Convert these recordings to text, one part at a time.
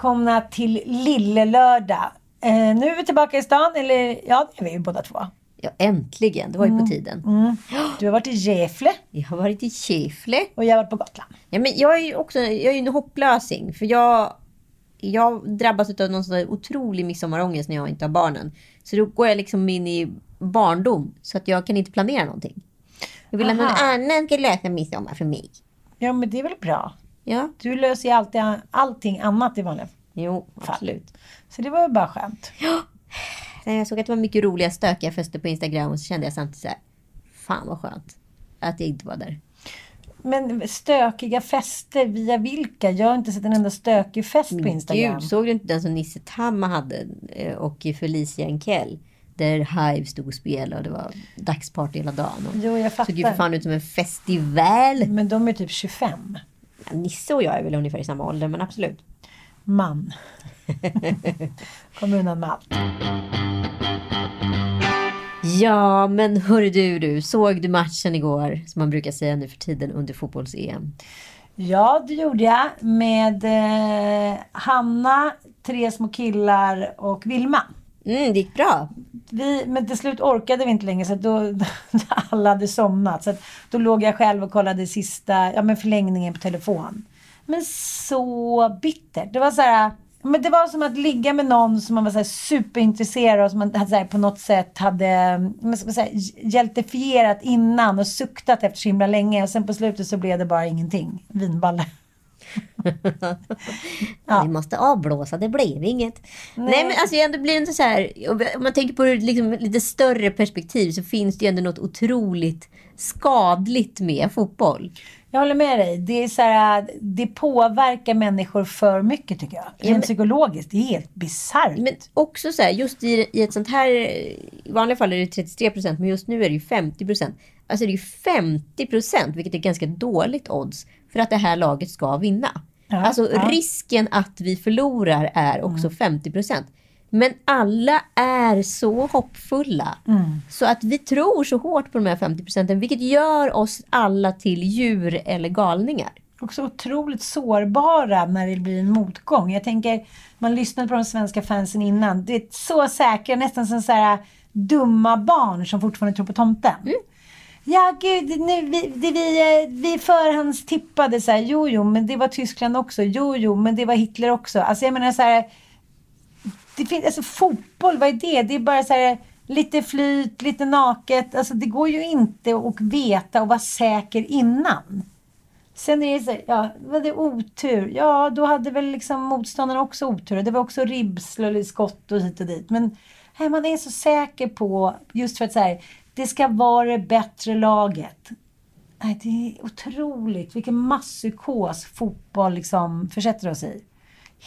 Välkomna till Lille Lördag. Eh, nu är vi tillbaka i stan, eller ja, det är vi ju båda två. Ja, äntligen. Det var ju på tiden. Du har varit i Gefle Jag har varit i Kifle. och jag har varit på Gotland. Ja, men jag är ju också jag är en hopplösing. För jag, jag drabbas av någon sån där otrolig midsommarångest när jag inte har barnen. Så då går jag liksom in i barndom. Så att jag kan inte planera någonting. Jag vill att någon Aha. annan ska lösa midsommar för mig. Ja, men det är väl bra. Ja, Du löser ju alltid allting annat i vanliga jo, absolut. Så det var väl bara skönt. När jag såg att det var mycket roliga stökiga fester på Instagram så kände jag samtidigt så här. Fan vad skönt att jag inte var där. Men stökiga fester, via vilka? Jag har inte sett en enda stökig fest på Instagram. Gud, såg du inte den som Nisse Tamma hade eh, och Felicia Enkell? Där Hive stod och spelade och det var dagsparty hela dagen. Och Jo, jag såg ju för fattar. fan ut som en festival. Men de är typ 25. Nisse och jag är väl ungefär i samma ålder, men absolut. Man. Kom undan med allt. Ja, men hörru du, du. Såg du matchen igår? Som man brukar säga nu för tiden under fotbolls-EM. Ja, det gjorde jag. Med eh, Hanna, tre små killar och Vilma. Mm, det gick bra. Vi, men till slut orkade vi inte längre så då alla hade somnat. Så då låg jag själv och kollade sista ja, men förlängningen på telefon. Men så bittert. Det var så här, men det var som att ligga med någon som man var så här superintresserad av. Som man hade så här, på något sätt hade man ska säga, hjältefierat innan och suktat efter så himla länge. Och sen på slutet så blev det bara ingenting. Vinballe. Vi måste avblåsa, det blev inget. Nej, men alltså jag ändå blir inte så här. Om man tänker på det liksom, lite större perspektiv så finns det ju ändå något otroligt skadligt med fotboll. Jag håller med dig. Det, är så här, det påverkar människor för mycket tycker jag. Rent men- psykologiskt. Det är helt bisarrt. Men också så här, just i, i ett sånt här... I vanliga fall är det 33 procent, men just nu är det ju 50 procent. Alltså det är ju 50 procent, vilket är ganska dåligt odds, för att det här laget ska vinna. Ja, alltså ja. Mm. risken att vi förlorar är också 50 procent. Men alla är så hoppfulla. Mm. Så att vi tror så hårt på de här 50 procenten, vilket gör oss alla till djur eller galningar. Också otroligt sårbara när det blir en motgång. Jag tänker, man lyssnade på de svenska fansen innan. Det är så säkra, nästan som så här dumma barn som fortfarande tror på tomten. Ja, gud, nu, vi, det, vi, eh, vi förhandstippade så här, jo, jo, men det var Tyskland också. Jo, jo, men det var Hitler också. Alltså jag menar så här, det finns, alltså fotboll, vad är det? Det är bara så här lite flyt, lite naket. Alltså det går ju inte att veta och vara säker innan. Sen är det så här, ja, var det otur? Ja, då hade väl liksom motståndarna också otur. Det var också ribbsel eller skott och hit och dit. Men man är så säker på, just för att så här, det ska vara det bättre laget. Nej, det är otroligt vilken masspsykos fotboll liksom försätter oss i.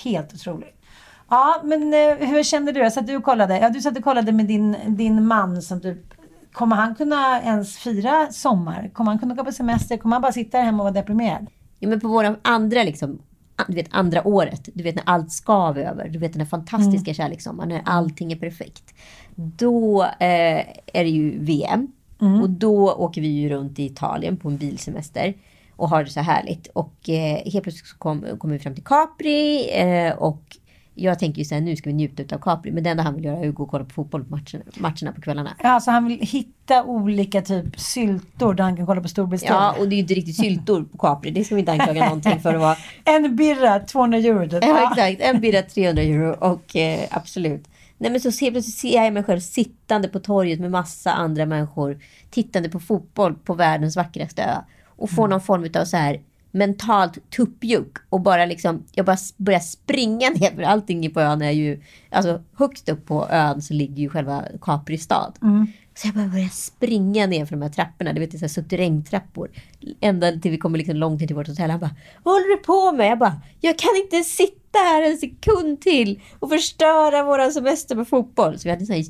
Helt otroligt. Ja, men eh, hur kände du? Så att du kollade? Ja, du satt och kollade med din, din man som typ kommer han kunna ens fira sommar? Kommer han kunna gå på semester? Kommer han bara sitta där hemma och vara deprimerad? Ja, men på våra andra, liksom, du vet, andra året, du vet när allt ska vara över, du vet den där fantastiska mm. kärlekssommaren, när allting är perfekt. Då eh, är det ju VM. Mm. Och då åker vi ju runt i Italien på en bilsemester och har det så härligt. Och eh, helt plötsligt så kommer kom vi fram till Capri eh, och jag tänker ju här, nu ska vi njuta av Capri. Men det enda han vill göra är att gå och kolla på fotboll på matcherna, matcherna på kvällarna. Ja, alltså han vill hitta olika typ syltor där han kan kolla på storbilds Ja, och det är ju inte riktigt syltor på Capri. Det ska vi inte anklaga någonting för att vara. En birra, 200 euro typ. Ja, exakt. En birra, 300 euro och eh, absolut. Nej men så ser, plötsligt ser jag mig själv sittande på torget med massa andra människor. Tittande på fotboll på världens vackraste ö. Och får mm. någon form av så här mentalt tuppjuck och bara liksom, jag bara börjar springa ner för allting på ön är ju, alltså högst upp på ön så ligger ju själva Capri stad. Mm. Så jag bara börjar springa ner för de här trapporna, du vet det är suterrängtrappor. Ända till vi kommer liksom långt ner till vårt hotell. Han bara, vad håller du på med? Jag bara, jag kan inte sitta här en sekund till och förstöra våran semester med fotboll. Så vi hade en sån här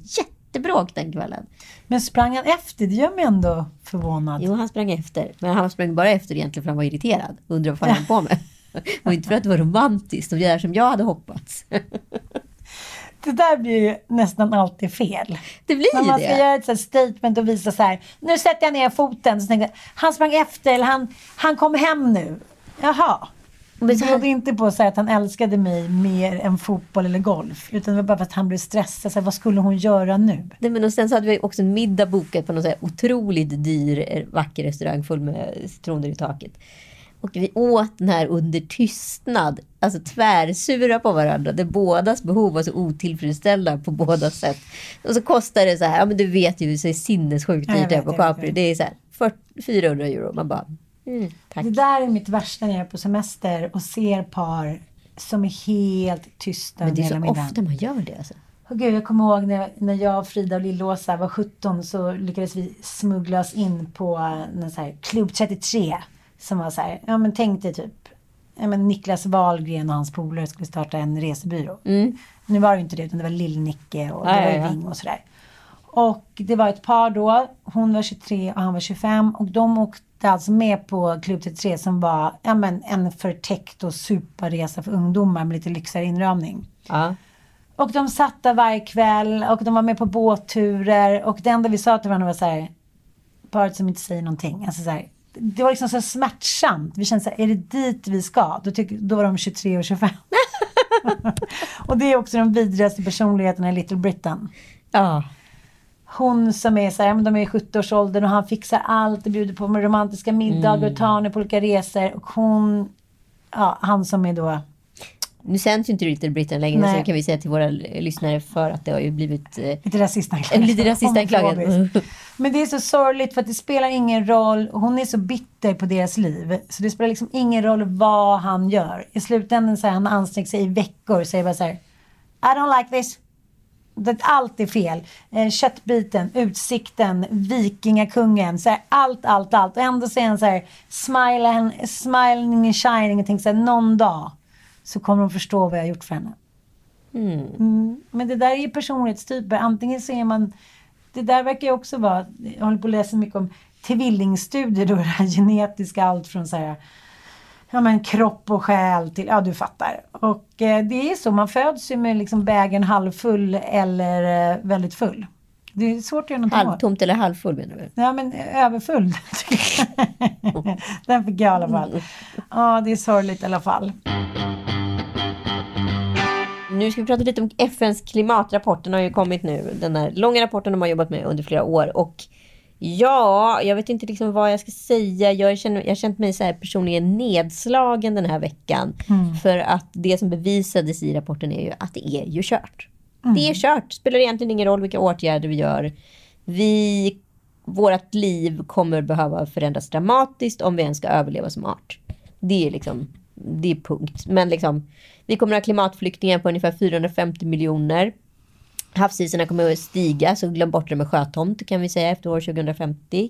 jättebråk den kvällen. Men sprang han efter? Det gör mig ändå förvånad. Jo, han sprang efter. Men han sprang bara efter egentligen för han var irriterad. Undrar vad han höll på med. Och inte för att det var romantiskt och det där som jag hade hoppats. det där blir ju nästan alltid fel. Det blir När man ska det. göra ett statement och visa så här, nu sätter jag ner foten. Så tänkte han sprang efter, eller han, han kom hem nu. Jaha. Det berodde inte på att säga att han älskade mig mer än fotboll eller golf. Utan det var bara för att han blev stressad. Så här, vad skulle hon göra nu? Nej, men och sen så hade vi också en middag bokat på någon så otroligt dyr, eh, vacker restaurang full med citroner i taket. Och vi åt den här under tystnad, alltså tvärsura på varandra, där bådas behov var så otillfredsställda på båda sätt. Och så kostar det så här, ja men du vet ju, så är sinnessjukt dyrt här på Capri. Det är så här 40, 400 euro. Man bara, mm. Det där är mitt värsta när jag är på semester och ser par som är helt tysta Men det är så ofta man gör det alltså. Oh, Gud, jag kommer ihåg när, när jag, Frida och Lillåsa var 17 så lyckades vi smuggla oss in på en så här, Klubb 33. Som var så här, ja men tänk dig typ ja, men Niklas Wahlgren och hans polare skulle starta en resebyrå. Mm. Nu var det inte det utan det var Lill-Nicke och det Ja, var ja, ja. Ving och sådär. Och det var ett par då. Hon var 23 och han var 25. Och de åkte alltså med på Klubb 33 som var ja, men en förtäckt och superresa för ungdomar med lite lyxigare inramning. Ja. Och de satt där varje kväll och de var med på båtturer. Och det enda vi sa till varandra var så här, paret som inte säger någonting. Alltså så här, det var liksom så smärtsamt. Vi kände så här, är det dit vi ska? Då, tyck, då var de 23 och 25. och det är också de vidrigaste personligheterna i Little Britain. ja. Hon som är så här, de är i 70-årsåldern och han fixar allt och bjuder på romantiska middagar och tar henne på olika resor. Och hon, ja, han som är då Nu sänds ju inte Little Britain längre Nej. så kan vi säga till våra lyssnare för att det har ju blivit eh, Lite rasistanklagad. lite rasistanklagad. Men det är så sorgligt för att det spelar ingen roll. Hon är så bitter på deras liv. Så det spelar liksom ingen roll vad han gör. I slutändan så har han ansträngt sig i veckor. Är det bara så här. I don't like this. Det, allt är fel. Eh, köttbiten, utsikten, vikingakungen. Så här, allt, allt, allt. Och ändå säger han så här. Smiling, smiling and shining. Och tänker så här, någon dag så kommer hon förstå vad jag har gjort för henne. Mm. Men det där är ju personlighetstyper. Antingen så är man... Det där verkar ju också vara... Jag håller på att läsa mycket om tvillingstudier. Då, det här genetiska, allt från så här, ja, men kropp och själ till... Ja, du fattar. Och eh, det är så. Man föds ju med liksom bägaren halvfull eller eh, väldigt full. Det är svårt att göra någonting halvtomt eller halvfull menar du? Ja, men eh, överfull. Den fick jag i alla fall. Ja, det är sorgligt i alla fall. Nu ska vi prata lite om FNs klimatrapport. Den har ju kommit nu. Den här långa rapporten de har jobbat med under flera år. Och ja, jag vet inte liksom vad jag ska säga. Jag, känner, jag har känt mig så här personligen nedslagen den här veckan. För att det som bevisades i rapporten är ju att det är ju kört. Det är kört. Spelar egentligen ingen roll vilka åtgärder vi gör. Vi, vårt liv kommer behöva förändras dramatiskt om vi ens ska överleva som art. Det är liksom, det är punkt. Men liksom, vi kommer ha klimatflyktingar på ungefär 450 miljoner. Havsisarna kommer att stiga, så glöm bort det med sjötomt kan vi säga efter år 2050.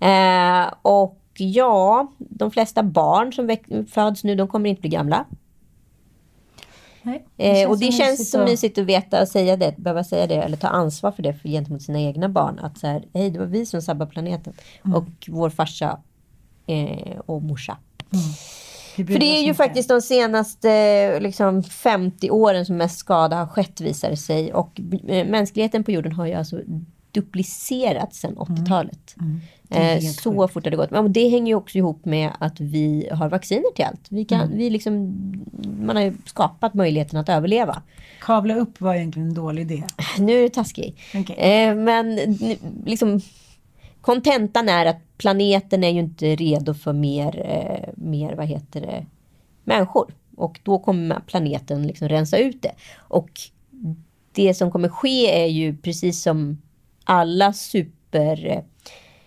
Eh, och ja, de flesta barn som föds nu, de kommer inte bli gamla. Nej, Eh, och det känns mysigt så mysigt att veta och säga det, behöva säga det eller ta ansvar för det för, gentemot sina egna barn. Att så här, hej det var vi som sabbade planeten. Mm. Och vår farsa eh, och morsa. Vi För det är ju faktiskt de senaste liksom, 50 åren som mest skada har skett visar det sig. Och eh, mänskligheten på jorden har ju alltså duplicerats sedan 80-talet. Mm. Är Eh, så fort har det gått. Men det hänger ju också ihop med att vi har vacciner till allt. Vi kan, Mm. vi liksom, man har ju skapat möjligheten att överleva. Kavla upp var egentligen en dålig idé. Nu är det taskig. Okej. Eh, men liksom, kontentan är att planeten är ju inte redo för mer, eh, mer vad heter det, människor. Och då kommer planeten liksom rensa ut det. Och det som kommer ske är ju precis som alla super, eh,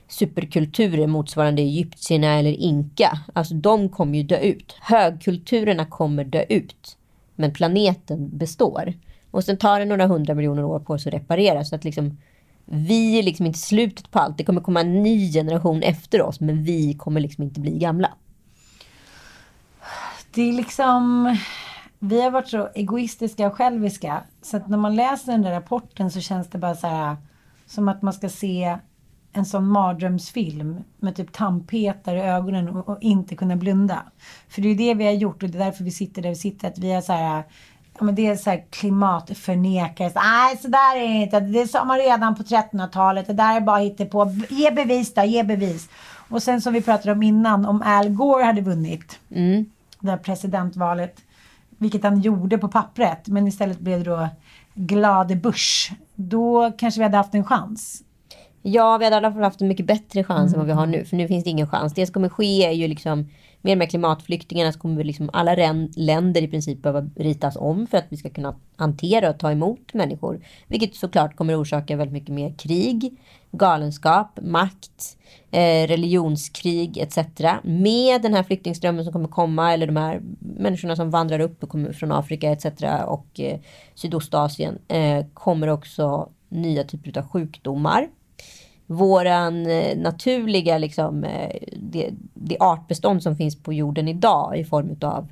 superkulturer motsvarande egyptierna eller inka. Alltså de kommer ju dö ut. Högkulturerna kommer dö ut. Men planeten består. Och sen tar det några hundra miljoner år på sig att reparera. Så att liksom, vi är liksom inte slutet på allt. Det kommer komma en ny generation efter oss. Men vi kommer liksom inte bli gamla. Det är liksom... Vi har varit så egoistiska och själviska. Så att när man läser den där rapporten så känns det bara så här som att man ska se en sån mardrömsfilm med typ tandpetare i ögonen och, och inte kunna blunda. För det är det vi har gjort och det är därför vi sitter där vi sitter. Att vi har så här, men det är så här klimatförnekare. Så, Nej, så där är det inte. Det sa man redan på 1300-talet. Det där är bara på. Ge bevis då, ge bevis. Och sen som vi pratade om innan, om Al Gore hade vunnit det här presidentvalet. Vilket han gjorde på pappret. Men istället blev det då glade Bush. Då kanske vi hade haft en chans. Ja, vi hade i alla fall haft en mycket bättre chans än vad vi har nu. För nu finns det ingen chans. Det som kommer ske är ju liksom med de här klimatflyktingarna så kommer liksom alla länder i princip behöva ritas om för att vi ska kunna hantera och ta emot människor. Vilket såklart kommer orsaka väldigt mycket mer krig, galenskap, makt, eh, religionskrig etc. Med den här flyktingströmmen som kommer komma eller de här människorna som vandrar upp och kommer från Afrika etc. och eh, Sydostasien eh, kommer också nya typer av sjukdomar våran eh, naturliga liksom, eh, det, det artbestånd som finns på jorden idag i form av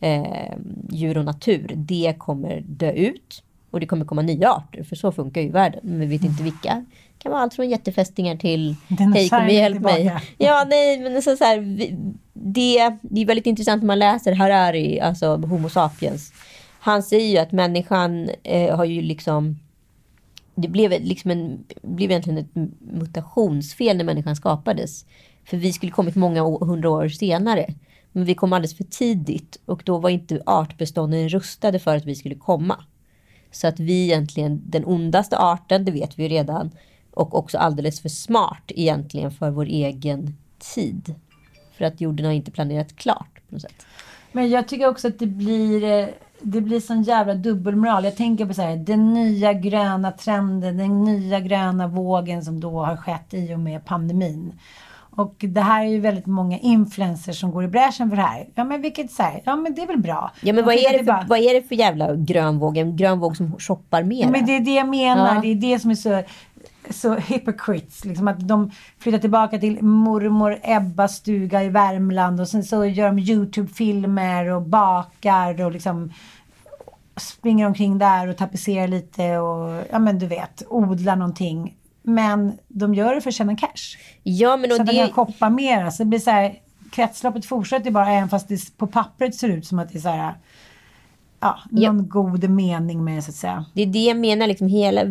eh, djur och natur, det kommer dö ut. Och det kommer komma nya arter, för så funkar ju världen. Men vi vet inte vilka. Det kan vara allt från jättefästingar till Hej, kom och hjälp mig. Ja, nej, men så, så här, det, det är väldigt intressant när man läser Harari, alltså Homo sapiens. Han säger ju att människan eh, har ju liksom det blev, liksom en, blev egentligen ett mutationsfel när människan skapades. För vi skulle kommit många hundra år senare. Men vi kom alldeles för tidigt och då var inte artbestånden rustade för att vi skulle komma. Så att vi egentligen, den ondaste arten, det vet vi ju redan. Och också alldeles för smart egentligen för vår egen tid. För att jorden har inte planerat klart på något sätt. Men jag tycker också att det blir, eh, det blir sån jävla dubbelmoral. Jag tänker på så här, den nya gröna trenden, den nya gröna vågen som då har skett i och med pandemin. Och det här är ju väldigt många influencers som går i bräschen för det här. Ja men vilket så här, ja men det är väl bra. Ja men vad är, det för, bara- vad är det för jävla grön våg? En grön våg som shoppar mer? Men det är det jag menar. Ja. Det är det som är så, så hypocrites. Liksom att de flyttar tillbaka till mormor Ebbas stuga i Värmland och sen så gör de Youtube-filmer och bakar och liksom springer omkring där och tapetserar lite och ja men du vet, odlar någonting. Men de gör det för att tjäna cash. Ja men Så att de kan shoppa mer. Så det blir så här, kretsloppet fortsätter bara även fast det på pappret ser ut som att det är så här, ja, Ja. någon god mening med det så att säga. Det är det jag menar, liksom hela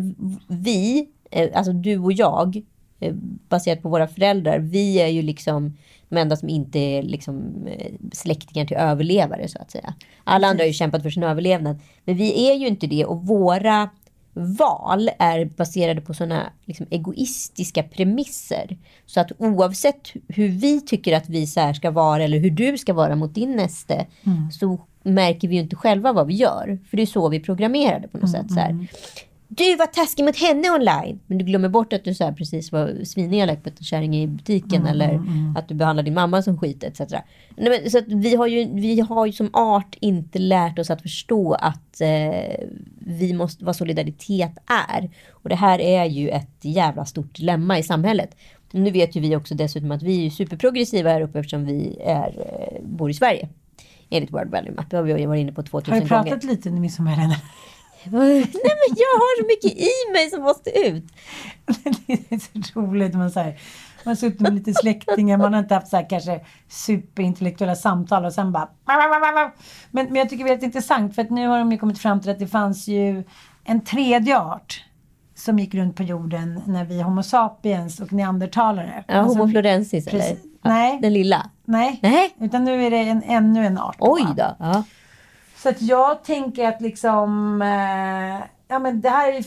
vi, alltså du och jag, eh, baserat på våra föräldrar, vi är ju liksom de enda som inte är liksom eh, släktingar till överlevare så att säga. Alla andra har ju kämpat för sin överlevnad. Men vi är ju inte det och våra val är baserade på sådana liksom, egoistiska premisser. Så att oavsett hur vi tycker att vi så ska vara eller hur du ska vara mot din näste så märker vi ju inte själva vad vi gör. För det är så vi programmerade på något sätt. Så här. Du var taskig mot henne online. Men du glömmer bort att du så precis var svinelak mot en kärring i butiken. eller att du behandlar din mamma som skit etc. Nej, men, så vi, har ju, vi har ju som art inte lärt oss att förstå att eh, vi måste, vad solidaritet är. Och det här är ju ett jävla stort dilemma i samhället. Nu vet ju vi också dessutom att vi är superprogressiva här uppe eftersom vi är, eh, bor i Sverige. Enligt World Value Map. Det har vi varit inne på 2000 Har du gånger. pratat lite under midsommarhelgen? Nej men jag har så mycket i mig som måste ut. det är så roligt. Man, så här, man har suttit med lite släktingar, man har inte haft så här, kanske superintellektuella samtal och sen bara... Men, men jag tycker det är väldigt intressant för att nu har de ju kommit fram till att det fanns ju en tredje art som gick runt på jorden när vi Homo sapiens och neandertalare. Ja, Alltså, Homo florensis eller? Nej. Den lilla? Nej, Nej. utan nu är det en, ännu en art. Oj då. Ja. Så att jag tänker att liksom, eh, ja men det här är,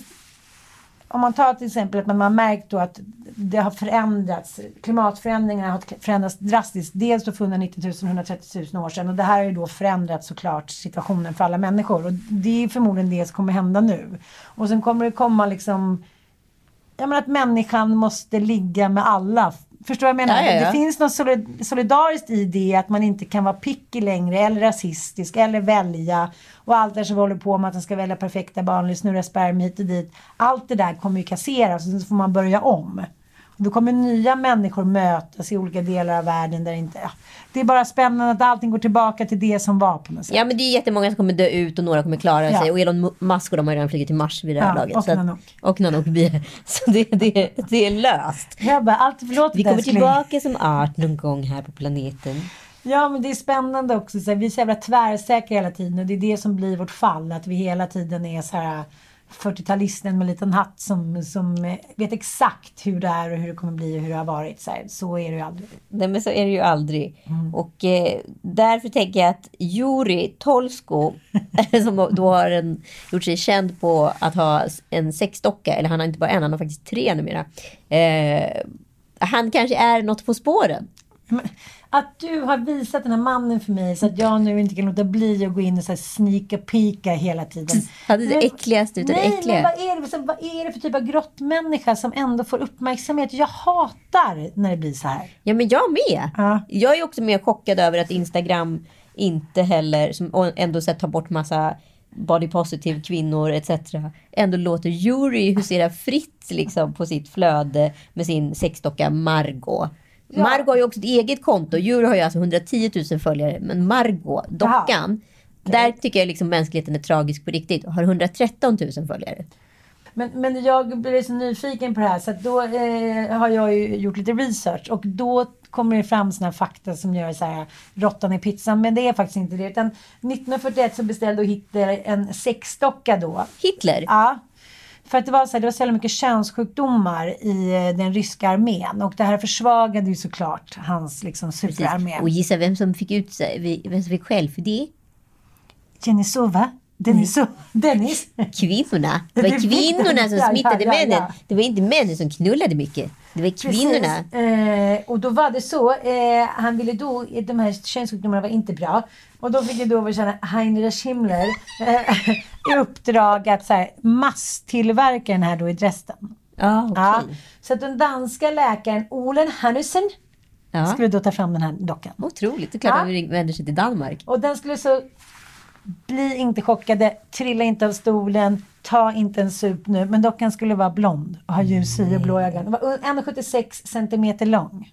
om man tar till exempel att man har märkt då att det har förändrats, klimatförändringarna har förändrats drastiskt. Dels då för 190 000, 130 000 år sedan och det här har ju då förändrat såklart situationen för alla människor och det är förmodligen det som kommer hända nu. Och sen kommer det komma liksom Ja men att människan måste ligga med alla. Förstår vad jag menar? Ja, ja, ja. Det finns något solid- solidariskt i det att man inte kan vara picky längre eller rasistisk eller välja och allt det som vi håller på med att man ska välja perfekta barn eller snurra spermier hit och dit. Allt det där kommer ju kasseras och så får man börja om. Då kommer nya människor mötas i olika delar av världen där inte... Ja, det är bara spännande att allting går tillbaka till det som var på något sätt. ja men det är jättemånga som kommer dö ut och några kommer klara Ja. sig. Och Elon Musk och de har ju redan flugit till Mars vid det här Ja, laget. och så att- Nanook. Och Nanook Så det, det, det är löst. Jag bara, allt förlåt Vi kommer tillbaka som art någon gång här på planeten. Ja, men det är spännande också. Så här, vi är så jävla tvärsäkra hela tiden och det är det som blir vårt fall. Att vi hela tiden är så här 40-talisten med en liten hatt som, som vet exakt hur det är och hur det kommer bli och hur det har varit. Så, här, så är det ju aldrig. Nej men så är det ju aldrig. Mm. Och eh, därför tänker jag att Juri Tolsko, som då har en, gjort sig känd på att ha en sexdocka, eller han har inte bara en, han har faktiskt tre numera. Eh, han kanske är något på spåren. Men Att du har visat den här mannen för mig så att jag nu inte kan låta bli att gå in och så här sneaka pika hela tiden. Hade det äckligaste utav det Nej, men äckliga. vad är, det, så, vad är det för typ av grottmänniska som ändå får uppmärksamhet? Jag hatar när det blir så här. Ja men jag med. Ja. Jag är också mer chockad över att Instagram inte heller, som och ändå sett tar bort massa body positive kvinnor etc. Ändå låter Yuri husera fritt liksom på sitt flöde med sin sexdocka Margot. Ja. Margot har ju också ett eget konto. Yuri har ju alltså 110 000 följare. Men Margot, dockan, där tycker jag liksom mänskligheten är tragisk på riktigt. Har 113 000 följare. Men, men jag blev så nyfiken på det här så då eh, har jag ju gjort lite research och då kommer det fram såna här fakta som gör så här råttan i pizzan. Men det är faktiskt inte det. Utan 1941 så beställde Hitler en sexdocka då. Hitler. Ja. För att det var så, här, det var så jävla mycket könssjukdomar i eh, den ryska armén. Och det här försvagade ju såklart hans liksom, superarmé. Och gissa vem som fick ut sig, vem som fick skäll för det? Denisova. Denisova. Dennis. Kvinnorna. Det var kvinnorna som smittade männen. Det var inte männen som knullade mycket. Det var kvinnorna. Eh, och då var det så. Eh, han ville då, de här könssjukdomarna var inte bra. Och då fick jag då överkänna Heinrich Himmler eh, i uppdrag att så här, masstillverka den här då i Dresden. Ja, okej. Ja, så att den danska läkaren Olen Hannussen Ja. skulle då ta fram den här dockan. Otroligt. Det är klart Ja. vi vänder sig till Danmark. Och den skulle så bli inte chockade, trilla inte av stolen, ta inte en sup nu. Men dockan skulle vara blond och ha ljus hy och blå ögon. Den var 1,76 centimeter lång.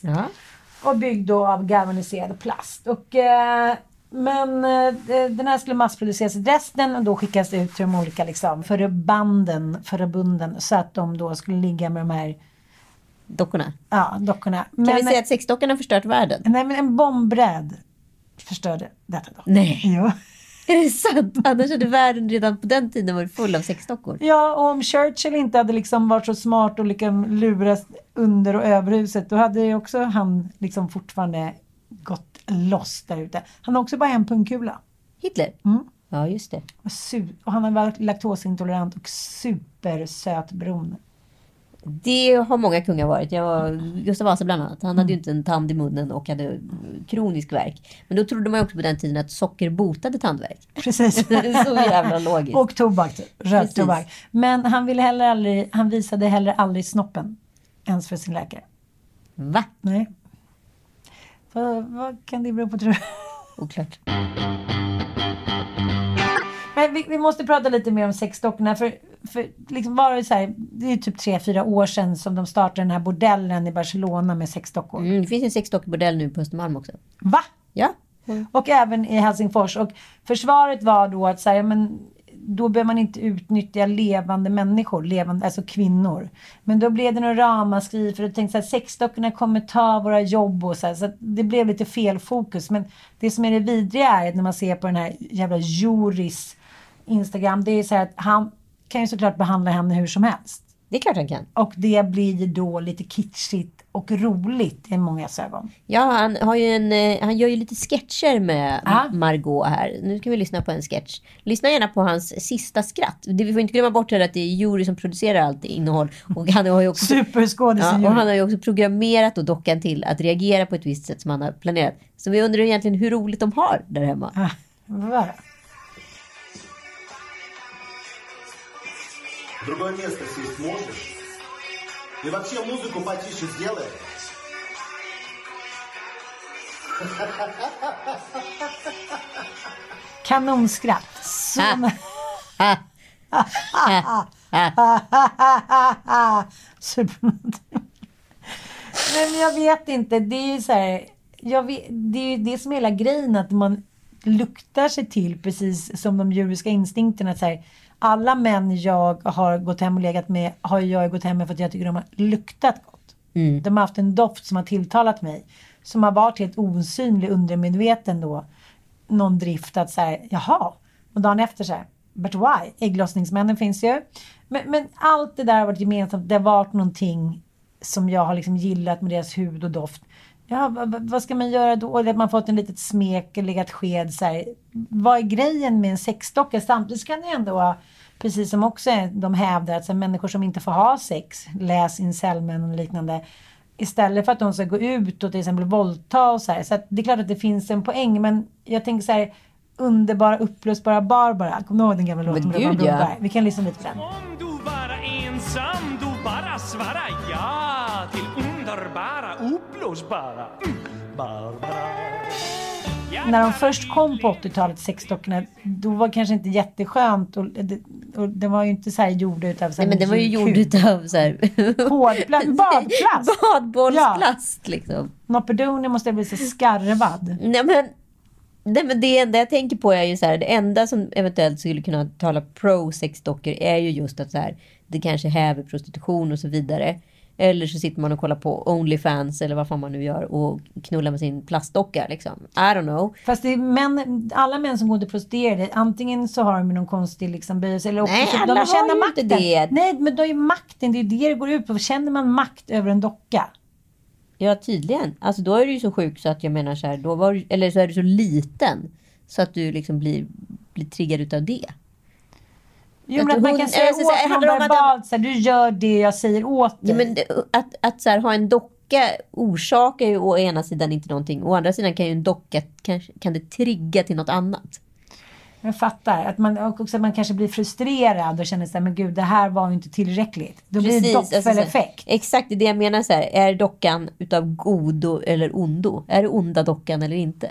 Ja. Och byggd då av galvaniserad plast. Och, eh, men eh, den här skulle massproduceras i Dresden och då skickas ut till de olika liksom, förbanden, förbunden så att de då skulle ligga med de här Dockorna. ja, dockorna. Kan Men, vi säga att sexdockan har förstört världen? nej, men en bombräd förstörde detta då. Nej. Jo. Är det sant? Annars hade världen redan på den tiden varit full av sexdockor. Ja, och om Churchill inte hade liksom varit så smart och liksom lurat under och överhuset, då hade ju också han liksom fortfarande gått loss där ute. Han har också bara en pungkula. Hitler? Mm. Ja, just det. Och, han har varit laktosintolerant och supersöt brun. Det har många kungar varit. Jag, Gustav Vasa bland annat. Han hade ju inte en tand i munnen och hade kronisk värk. Men då trodde man ju också på den tiden att socker botade tandvärk. Precis. Så jävla logiskt. och tobak, röd tobak. Men han ville heller aldrig, han visade heller aldrig snoppen. Ens för sin läkare. Va? Nej. Vad, vad kan det bero på tror du? Oklart. Vi, vi måste prata lite mer om sexdockorna. För, för liksom var det, så här, det är typ tre, fyra år sedan som de startade den här bordellen i Barcelona med sexdockor. Mm, det finns en sexdockbordell nu på Östermalm också. Va? Ja. Och även i Helsingfors. Och försvaret var då att så här, men, då behöver man inte utnyttja levande människor, levande, alltså kvinnor. Men då blev det några ramaskri för jag tänkte att sexdockorna kommer ta våra jobb och så här, så att det blev lite fel fokus. Men det som är det vidriga är att när man ser på den här jävla Juris Instagram, det är så här att han kan ju såklart behandla henne hur som helst. Det är klart han kan. Och det blir då lite kitschigt och roligt i många ögon. Ja, han, har ju en, eh, han gör ju lite sketcher med Ja. Margot här. Nu ska vi lyssna på en sketch. Lyssna gärna på hans sista skratt. Det, vi får inte glömma bort här att det är Jury som producerar allt innehåll. Och han har ju också, Superskådisen ja, och han har ju också programmerat då dockan till att reagera på ett visst sätt som han har planerat. Så vi undrar egentligen hur roligt de har där hemma. Ah, vad В другое место сесть можешь? И вообще музыку потише сделай. Kanonskratt. Så... Supernaturligt. Men jag vet inte. Det är ju så här. Jag vet, det är ju det som är hela grejen. Att man luktar sig till precis som de djuriska instinkterna. Att så här, alla män jag har gått hem och legat med har jag gått hem med för att jag tycker de har luktat gott. De har haft en doft som har tilltalat mig. Som har varit helt osynlig undermedveten då. Någon drift att säga jaha. Och dagen efter så här, but why? Ägglossningsmännen finns ju. Men, men allt det där har varit gemensamt. Det har varit någonting som jag har liksom gillat med deras hud och doft. Ja, vad, ska man göra då? Eller att man fått en litet smek, legat sked så här. Vad är grejen med en sexdocka? Samtidigt kan det ändå vara, precis som också de hävdar, att så här, människor som inte får ha sex, läs incelmän och liknande, istället för att de ska gå ut och till exempel våldta och så här. Så att det är klart att det finns en poäng, men jag tänker så här, underbara, upplösbara Barbara. Kommer du ihåg den gamla låten Men gud, ja. Vi kan lyssna lite på den. Om du vara ensam, du bara svara ja underbara, upplösbara mm, Barbara. Ja, när de först kom på 80-talet, sexdockorna, då var det kanske inte jätteskönt. Och det, och det var ju inte så här gjorda utav så Nej, här men den var ju gjord utav så här... Hårdplast, badplast. Badbollsplast liksom. Noppedoni måste bli så skarvad. Nej men, nej, men det enda jag tänker på är ju så här, det enda som eventuellt skulle kunna tala pro sexdockor är ju just att så här, det kanske häver prostitution och så vidare. Eller så sitter man och kollar på Onlyfans eller vad fan man nu gör och knullar med sin plastdocka liksom. I don't know. Fast det är män, alla män som går till prostituerade, antingen så har de någon konstig liksom böjelse eller också Nej, så alla de har känner ju makten. inte det. Nej, men då är makten, det är det det går ut på. Känner man makt över en docka? Ja tydligen. Alltså då är du ju så sjuk så att jag menar så här, då var, eller så är du så liten. Så att du liksom blir, blir triggad utav det. Jo, Att men att man hon- kan säga alltså, så här, åt någon att- verbalt, så här, du gör det jag säger åt dig. Ja, men det, att att så här, ha en docka orsakar ju å ena sidan inte någonting. Å andra sidan kan ju en docka kanske, kan det trigga till något annat. Jag fattar. Att man, också att man kanske blir frustrerad och känner så här, men gud, det här var ju inte tillräckligt. Då blir det alltså, så här, dopfeleffekt. exakt, det är det jag menar. Så här, är dockan utav godo eller ondo? Är det onda dockan eller inte?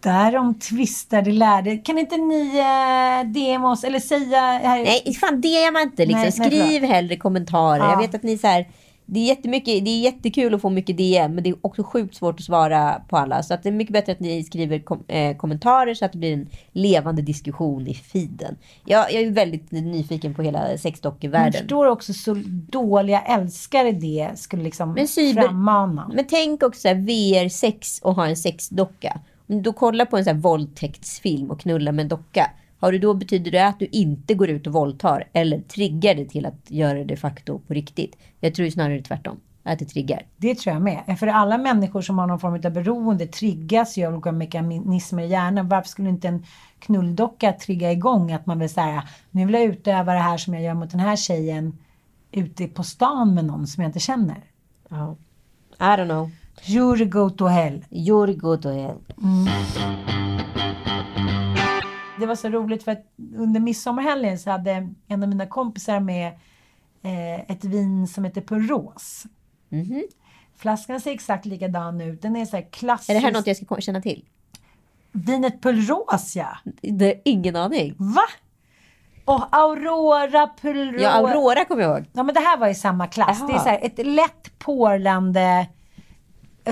Därom tvistar de lärde. Kan inte ni eh, DM oss eller säga... Här, Nej, fan man inte. Liksom. Nej, nej, Skriv hellre kommentarer. Ja. Jag vet att ni så här, det är jättemycket, det är jättekul att få mycket DM, men det är också sjukt svårt att svara på alla. Så att det är mycket bättre att ni skriver kom, eh, kommentarer så att det blir en levande diskussion i feeden. Jag, jag är väldigt nyfiken på hela jag sexdockevärlden. förstår också så dåliga älskare det skulle liksom Men cyber- frammana. Men tänk också så här, VR6 och ha en sexdocka. Du kollar på en så här våldtäktsfilm och knullar med en docka. Har du då, betyder det att du inte går ut och våldtar? Eller triggar det till att göra det de facto på riktigt? Jag tror ju snarare tvärtom. Att det triggar. Det tror jag med. För alla människor som har någon form av beroende triggas ju av olika mekanismer i hjärnan. Varför skulle inte en knulldocka trigga igång att man vill säga nu vill jag utöva det här som jag gör mot den här tjejen ute på stan med någon som jag inte känner. Ja. I don't know. Jury go to hell. You're good to hell. Det var så roligt för att under midsommarhelgen så hade en av mina kompisar med eh, ett vin som heter Puros. Mhm. Flaskan ser exakt likadan ut. Den är så här klassisk. Är det här något jag ska känna till? Vinet Puros ja. Det är ingen aning. Va? Och Aurora Puros. Ja, Aurora kommer jag ihåg. Ja men det här var i samma klass. Jaha. Det är så här ett lätt porlande